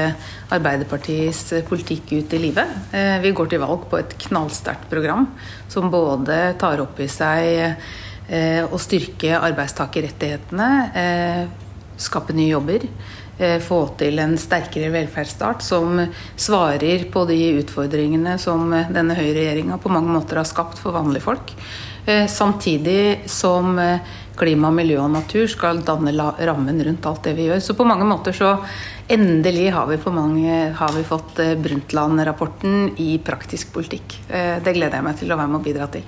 [SPEAKER 38] Arbeiderpartiets politikk ut i livet. Eh, vi går til valg på et knallsterkt program som både tar opp i seg eh, å styrke arbeidstakerrettighetene, skape nye jobber, få til en sterkere velferdsstat som svarer på de utfordringene som denne høyreregjeringa på mange måter har skapt for vanlige folk. Samtidig som klima, miljø og natur skal danne rammen rundt alt det vi gjør. Så på mange måter så endelig har vi, mange, har vi fått eh, Brundtland-rapporten i praktisk politikk. Eh, det gleder jeg meg til å være med og bidra til.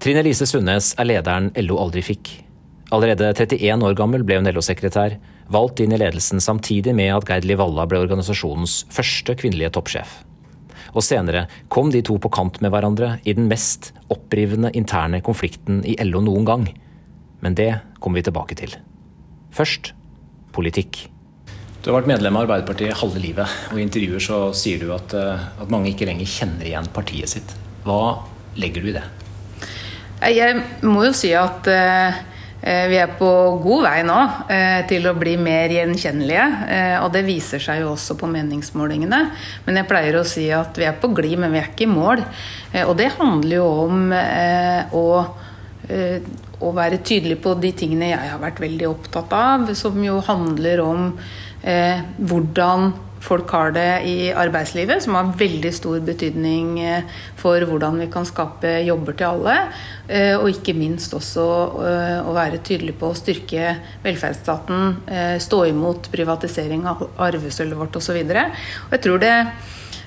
[SPEAKER 39] Trine Lise Sundnes er lederen LO aldri fikk. Allerede 31 år gammel ble hun LO-sekretær, valgt inn i ledelsen samtidig med at Gerd Livalla ble organisasjonens første kvinnelige toppsjef. Og senere kom de to på kant med hverandre i den mest opprivende interne konflikten i LO noen gang. Men det kommer vi tilbake til. Først politikk. Du har vært medlem av Arbeiderpartiet halve livet, og i intervjuer så sier du at, eh, at mange ikke lenger kjenner igjen partiet sitt. Hva legger du i det?
[SPEAKER 38] Jeg må jo si at uh, vi er på god vei nå til å bli mer gjenkjennelige. Og det viser seg jo også på meningsmålingene. Men jeg pleier å si at vi er på glid, men vi er ikke i mål. og det handler jo om å å være tydelig på de tingene jeg har vært veldig opptatt av, som jo handler om eh, hvordan folk har det i arbeidslivet, som har veldig stor betydning eh, for hvordan vi kan skape jobber til alle. Eh, og ikke minst også eh, å være tydelig på å styrke velferdsstaten, stå imot privatisering av arvesølvet vårt osv. Jeg tror det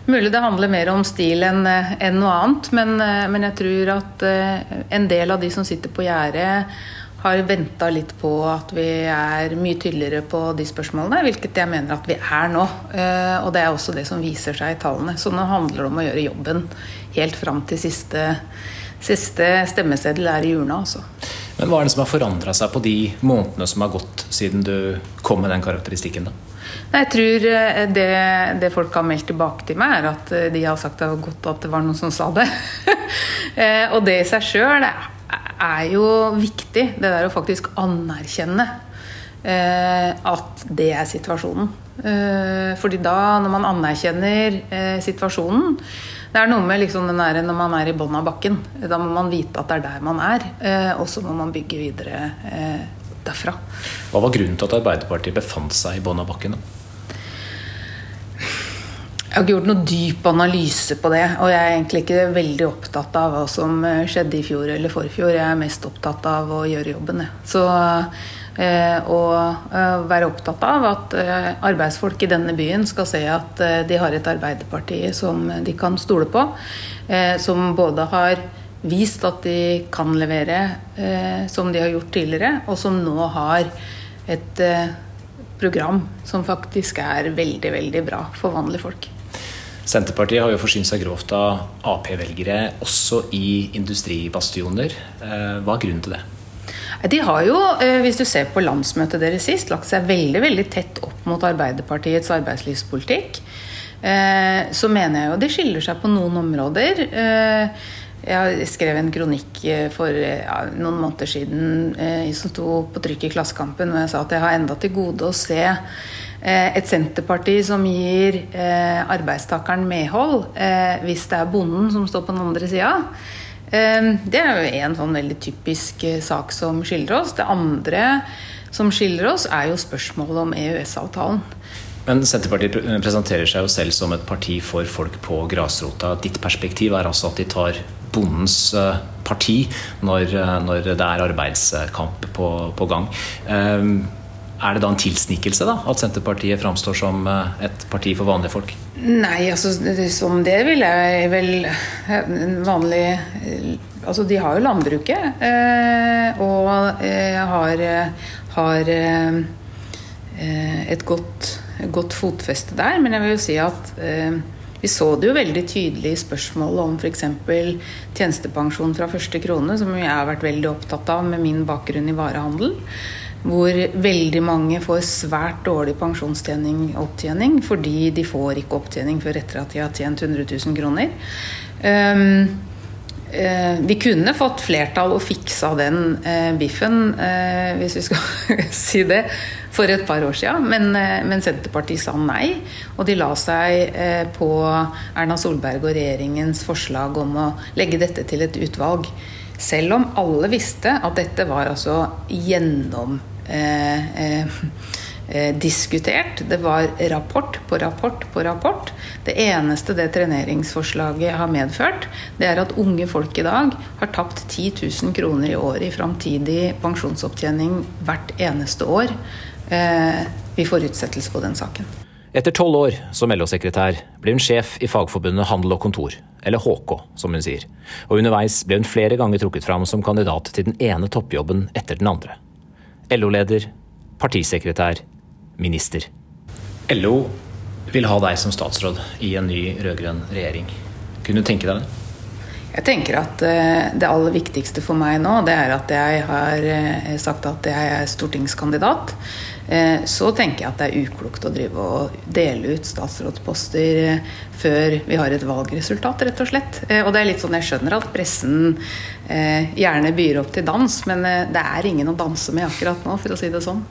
[SPEAKER 38] Mulig det handler mer om stil enn en noe annet, men, men, jeg tror at en del av de som sitter på gjerdet, har venta litt på at vi er mye tydeligere på de spørsmålene, hvilket jeg mener at vi er nå. Eh, og det er også det som viser seg i tallene. Så nå handler det om å gjøre jobben helt fram til siste, siste stemmeseddel er i urna. Altså.
[SPEAKER 39] Men hva er det som har forandra seg på de månedene som har gått siden du kom med den karakteristikken? da?
[SPEAKER 38] Jeg tror eh, det, det, folk har meldt tilbake til meg, er at eh, de har sagt det var godt at det var noen som sa det. [laughs] og det i seg sjøl er jo viktig, det der å faktisk anerkjenne eh, at det er situasjonen. Eh, fordi da, når man anerkjenner eh, situasjonen Det er noe med liksom den der, når man er i bunnen av bakken. Da må man vite at det er der man er, eh, og så må man bygge videre eh, derfra.
[SPEAKER 39] Hva var grunnen til at Arbeiderpartiet befant seg i bånn av bakken?
[SPEAKER 38] Jeg har ikke gjort noe dyp analyse på det. Og jeg er egentlig ikke veldig opptatt av hva som eh, skjedde i fjor eller forfjor. Jeg er mest opptatt av å gjøre jobben. Så eh, å eh, være opptatt av at arbeidsfolk i denne byen skal se at de har et Arbeiderparti som de kan stole på. Eh, som både har vist at de kan levere som de har gjort tidligere, og som nå har et program som faktisk er veldig, veldig bra for vanlige folk.
[SPEAKER 39] Senterpartiet har jo forsynt seg grovt av Ap-velgere også i industribastioner. Eh, hva er grunnen til det?
[SPEAKER 38] De har jo, eh, hvis du ser på landsmøtet deres sist, lagt seg veldig veldig tett opp mot Arbeiderpartiets arbeidslivspolitikk. Eh, så mener jeg jo de skiller seg på noen områder. Jeg skrev en kronikk for ja, noen måneder siden som sto på trykk i Klassekampen, hvor jeg sa at jeg har enda til gode å se Eh, et Senterparti som gir eh, arbeidstakeren medhold eh, hvis det er bonden som står på den andre sida. Det er jo en sånn veldig typisk sak som skiller oss. Det andre som skiller oss, er jo spørsmålet om EØS-avtalen.
[SPEAKER 39] Men Senterpartiet presenterer seg jo selv som et parti for folk på grasrota. Ditt perspektiv er altså at de tar bondens parti når, når det er arbeidskamp på, på gang. Er det da en tilsnikelse da, at Senterpartiet framstår som eh, et parti for vanlige folk?
[SPEAKER 38] Nei, altså som det vil jeg vel vanlig eh, Altså de har jo landbruket eh, og har, har et godt, godt, fotfeste der. Men jeg vil jo si at vi så det jo veldig tydelig i spørsmålet om f.eks. tjenestepensjon fra første krone, som jeg har vært veldig opptatt av med min bakgrunn i varehandel hvor veldig mange får svært dårlig pensjonsopptjening fordi de får ikke opptjening før etter at de har tjent 100 000 kroner. Um, vi kunne fått flertall og fiksa den uh, biffen, uh, hvis vi skal [laughs] si det, for et par år siden. Men, men, Senterpartiet sa nei, og de la seg på Erna Solberg og regjeringens forslag om å legge dette til et utvalg. Selv om alle visste at dette var altså gjennom Eh, eh, eh, diskutert. Det var rapport på rapport på rapport. Det eneste det treneringsforslaget har medført, det er at unge folk i dag har tapt 10 000 kroner i året i framtidig pensjonsopptjening hvert eneste år. Vi får utsettelse på den saken.
[SPEAKER 39] Etter tolv år som LO-sekretær ble hun sjef i Fagforbundet Handel og Kontor, eller HK, som hun sier. Og underveis ble hun flere ganger trukket fram som kandidat til den ene toppjobben etter den andre. LO-leder, partisekretær, minister. LO vil ha deg som statsråd i en ny rød-grønn regjering. Kunne du tenke deg det?
[SPEAKER 38] Jeg tenker at eh, Det aller viktigste for meg nå, det er at jeg har eh, sagt at jeg er stortingskandidat. eh, så tenker jeg at det er uklokt å drive og dele ut statsrådsposter før vi har et valgresultat, rett og slett. Og det er litt sånn jeg skjønner at pressen gjerne byr opp til dans, men det er ingen å danse med akkurat nå, for å si det sånn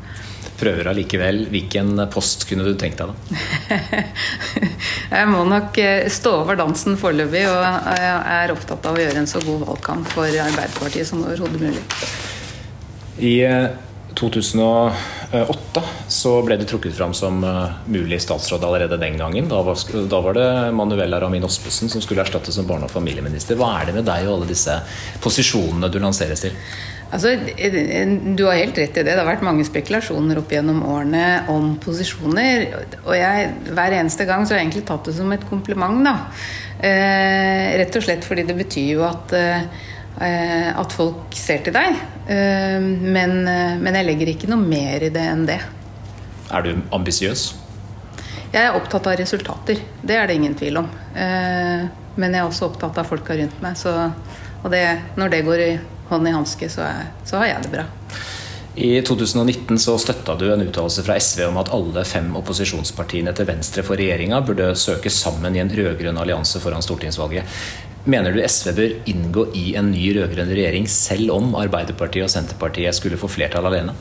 [SPEAKER 39] prøver allikevel. Hvilken post kunne du tenkt deg, da? [laughs]
[SPEAKER 38] jeg må nok stå over dansen foreløpig, og jeg er opptatt av å gjøre en så god valgkamp for Arbeiderpartiet som overhodet mulig.
[SPEAKER 39] I 2008 eh, så ble du trukket fram som eh, mulig statsråd allerede den gangen. Da var, da var det Manuela Ramin Ospesen som skulle erstattes som barne- og familieminister. Hva er det med deg og alle disse posisjonene du lanseres til?
[SPEAKER 38] Altså, Du har helt rett i det. Det har vært mange spekulasjoner opp gjennom årene om posisjoner. Og jeg, hver eneste gang så har jeg egentlig tatt det som et kompliment. da. Eh, rett og slett fordi det betyr jo at eh, Eh, at folk ser til deg. Eh, men, eh, men, jeg legger ikke noe mer i det enn det.
[SPEAKER 39] Er du ambisiøs?
[SPEAKER 38] Jeg er opptatt av resultater. Det er det ingen tvil om. Men jeg er også opptatt av folka rundt meg. Så, og det, når det går i hånd i hanske, så, så har jeg det bra.
[SPEAKER 39] I 2019 så støtta du en uttalelse fra SV om at alle fem opposisjonspartiene til venstre for regjeringa burde søke sammen i en rød-grønn allianse foran stortingsvalget. Mener du SV bør inngå i en ny rød-grønn regjering selv om Arbeiderpartiet og Senterpartiet skulle få flertall alene?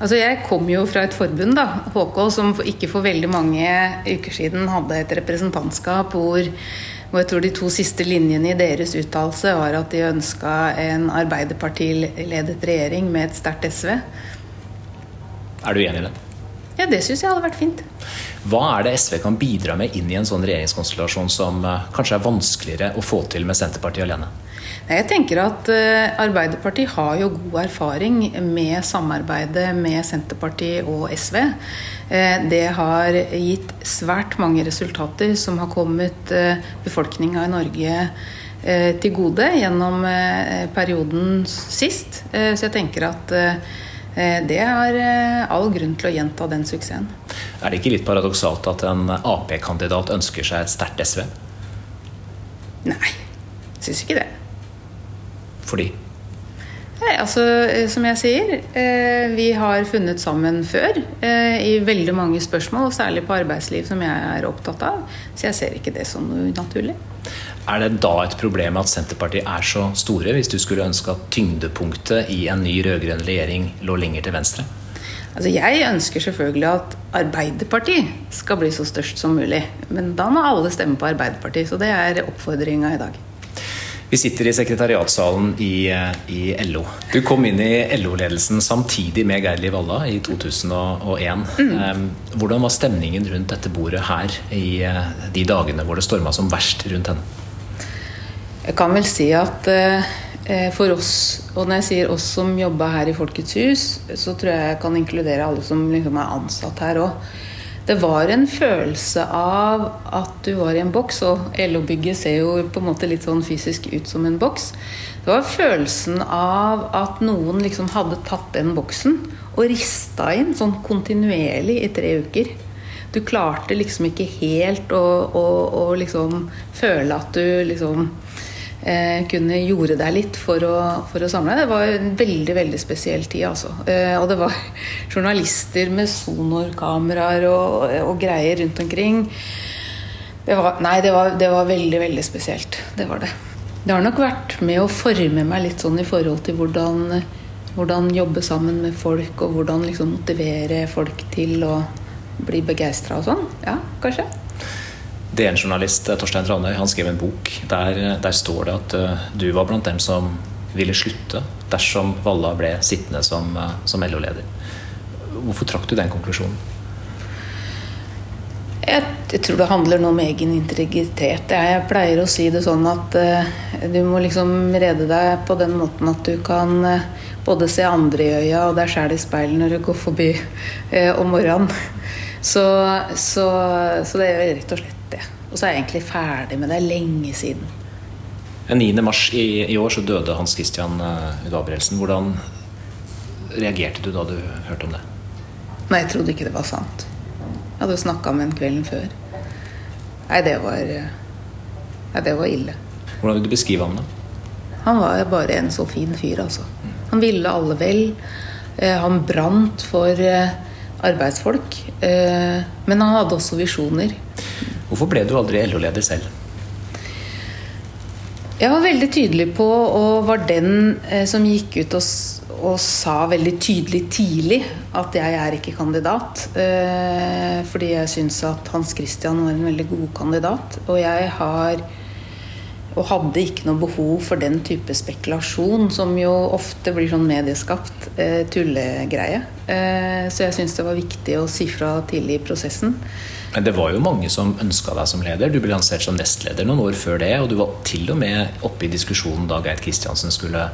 [SPEAKER 38] Altså jeg kom jo fra et forbund, da, HK, som ikke for veldig mange uker siden hadde et representantskap hvor, hvor jeg tror de to siste linjene i deres uttalelse var at de ønska en Arbeiderparti-ledet regjering med et sterkt SV.
[SPEAKER 39] Er du enig i det?
[SPEAKER 38] Ja, det syns jeg hadde vært fint.
[SPEAKER 39] Hva er det SV kan bidra med inn i en sånn regjeringskonstellasjon som eh, kanskje er vanskeligere å få til med Senterpartiet alene?
[SPEAKER 38] Jeg tenker at eh, Arbeiderpartiet har jo god erfaring med samarbeidet med Senterpartiet og SV. Eh, det har gitt svært mange resultater som har kommet befolkninga i Norge til gode gjennom perioden sist. Så jeg tenker at Eh, det er eh, all grunn til å gjenta den suksessen.
[SPEAKER 39] Er det ikke litt paradoksalt at en Ap-kandidat ønsker seg et sterkt SV?
[SPEAKER 38] Nei, syns ikke det.
[SPEAKER 39] Fordi?
[SPEAKER 38] Nei, altså, eh, som jeg sier, vi har funnet sammen før i veldig mange spørsmål, og særlig på arbeidsliv, som jeg er opptatt av. Så jeg ser ikke det som noe unaturlig.
[SPEAKER 39] Er det da et problem at Senterpartiet er så store, hvis du skulle ønske at tyngdepunktet i en ny rød-grønn regjering lå lenger til venstre?
[SPEAKER 38] Altså Jeg ønsker selvfølgelig at Arbeiderpartiet skal bli så størst som mulig. Men da må alle stemme på Arbeiderpartiet. Så det er oppfordringa i dag.
[SPEAKER 39] Vi sitter i sekretariatsalen i, i LO. Du kom inn i LO-ledelsen samtidig med Geir Liv Valla i 2001. Mm. Hvordan var stemningen rundt dette bordet her i eh, de dagene hvor det storma som verst rundt henne?
[SPEAKER 38] Jeg kan vel si at eh, eh, for oss, og når jeg sier oss som jobba her i Folkets hus, så tror jeg jeg kan inkludere alle som liksom er ansatt her òg. Det var en følelse av at du var i en boks, og LO-bygget ser jo på en måte litt sånn fysisk ut som en boks. Det var følelsen av at noen liksom hadde tatt den boksen og rista inn sånn kontinuerlig i tre uker. Du klarte liksom ikke helt å, å, å liksom føle at du liksom kunne jorde deg litt for å, for å, samle. Det var en veldig veldig spesiell tid. Altså. Eh, og det var [laughs] journalister med sonorkameraer og, og, greier rundt omkring. Det var, nei, det var, det var, veldig, veldig spesielt. Det var det. Det har nok vært med å forme meg litt sånn i forhold til hvordan, hvordan jobbe sammen med folk, og hvordan liksom motivere folk til å bli begeistra og sånn. Ja, kanskje.
[SPEAKER 39] DN-journalist Torstein Tranøy han skrev en bok. Der, der, står det at uh, du var blant dem som ville slutte dersom Valla ble sittende som, som LO-leder. Hvorfor trakk du den konklusjonen?
[SPEAKER 38] Jeg, jeg, tror det handler noe om egen integritet. Jeg pleier å si det sånn at du må liksom rede deg på den måten at du kan både se andre i øya og deg sjæl i speilet når du går forbi om morgenen. Så, så, så det er rett og slett og så er jeg egentlig ferdig med det lenge siden.
[SPEAKER 39] Den 9. mars i, i, år så døde Hans Christian uh, Gabrielsen. Hvordan reagerte du da du hørte om det?
[SPEAKER 38] Nei, Jeg trodde ikke det var sant. Jeg hadde jo snakka med ham kvelden før. Nei, det var Nei, det var ille.
[SPEAKER 39] Hvordan vil du beskrive ham da?
[SPEAKER 38] Han var bare en så fin fyr, altså. Han ville alle vel. Eh, han brant for, eh, arbeidsfolk. Eh, men han hadde også visjoner.
[SPEAKER 39] Hvorfor ble du aldri LO-leder selv?
[SPEAKER 38] Jeg var veldig tydelig på, og var den eh, som gikk ut og, og, sa veldig tydelig tidlig at jeg er ikke kandidat. Eh, fordi jeg syns at Hans Christian var en veldig god kandidat. Og jeg har og hadde ikke noe behov for den type spekulasjon, som jo ofte blir sånn medieskapt eh, tullegreie. Så jeg syns det var viktig å si fra tidlig i prosessen.
[SPEAKER 39] Men det var jo mange som ønska deg som leder. Du ble lansert som nestleder noen år før det, og du var til og med oppe i diskusjonen da Geit Kristiansen skulle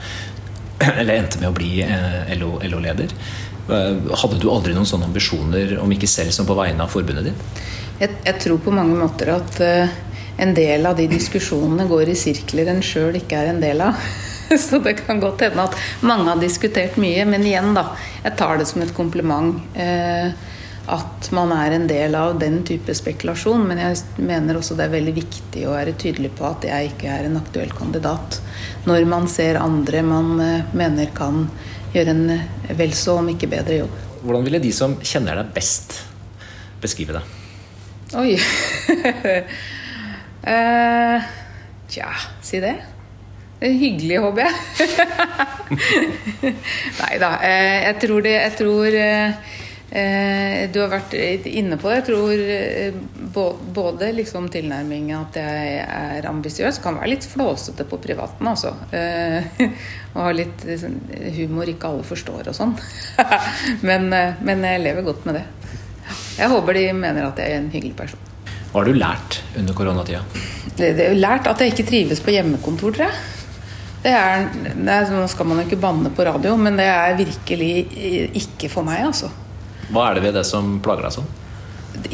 [SPEAKER 39] [clears throat] eller endte med å bli eh, LO-leder. LO hadde du aldri noen sånne ambisjoner, om ikke selv som på vegne av forbundet ditt?
[SPEAKER 38] Jeg, jeg tror på mange måter at uh, en del av de diskusjonene går i sirkler en sjøl ikke er en del av. [laughs] Så det kan godt hende at mange har diskutert mye, men igjen, da. Jeg tar det som et kompliment. Uh, at man er en del av den type spekulasjon. Men jeg mener også det er veldig viktig å være tydelig på at jeg ikke er en aktuell kandidat. Når man ser andre man eh, mener kan gjøre en eh, vel så, om ikke bedre jobb.
[SPEAKER 39] Hvordan ville de som kjenner deg best, beskrive deg?
[SPEAKER 38] Oi uh, [laughs] Tja, si det. Det er hyggelig, håper jeg. [laughs] Nei da. Jeg tror det Jeg tror Eh, du har vært inne på det. Jeg tror eh, både liksom tilnærmingen at jeg er ambisiøs, kan være litt flåsete på privaten, altså. Eh, [laughs] og ha litt sånn, humor ikke alle forstår og sånn. [laughs] men, men, jeg lever godt med det. Jeg håper de mener at jeg er en hyggelig person.
[SPEAKER 39] Hva har du lært under koronatida?
[SPEAKER 38] Lært at jeg ikke trives på hjemmekontor, tror jeg. Det er, det er, nå skal man jo ikke banne på radio, men det er virkelig ikke for meg, altså.
[SPEAKER 39] Hva er det ved det som plager deg sånn?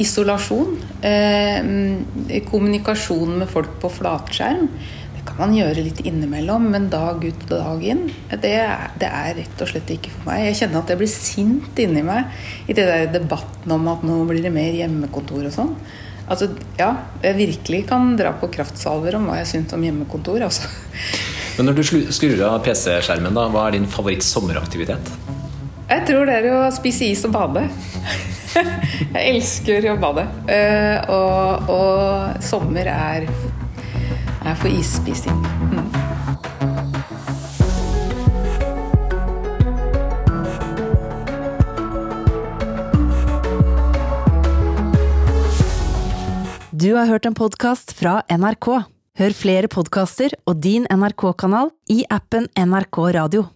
[SPEAKER 38] Isolasjon. Eh, kommunikasjon med folk på flatskjerm. Det kan man gjøre litt innimellom, men dag ut og dag inn, det, det, er rett og slett ikke for meg. Jeg kjenner at jeg blir sint inni meg i det der debatten om at nå blir det mer hjemmekontor og sånn. Altså, ja, jeg virkelig kan dra på kraftsalver om hva jeg syns om hjemmekontor, altså.
[SPEAKER 39] Men når du skrur av PC-skjermen, da, hva er din favoritt sommeraktivitet?
[SPEAKER 38] Jeg tror det er å spise is og bade. [laughs] Jeg elsker å bade. Uh, og, og, sommer er, er for isspising. Mm.
[SPEAKER 40] Du har hørt en podkast fra NRK. Hør flere podkaster og din NRK-kanal i appen NRK Radio.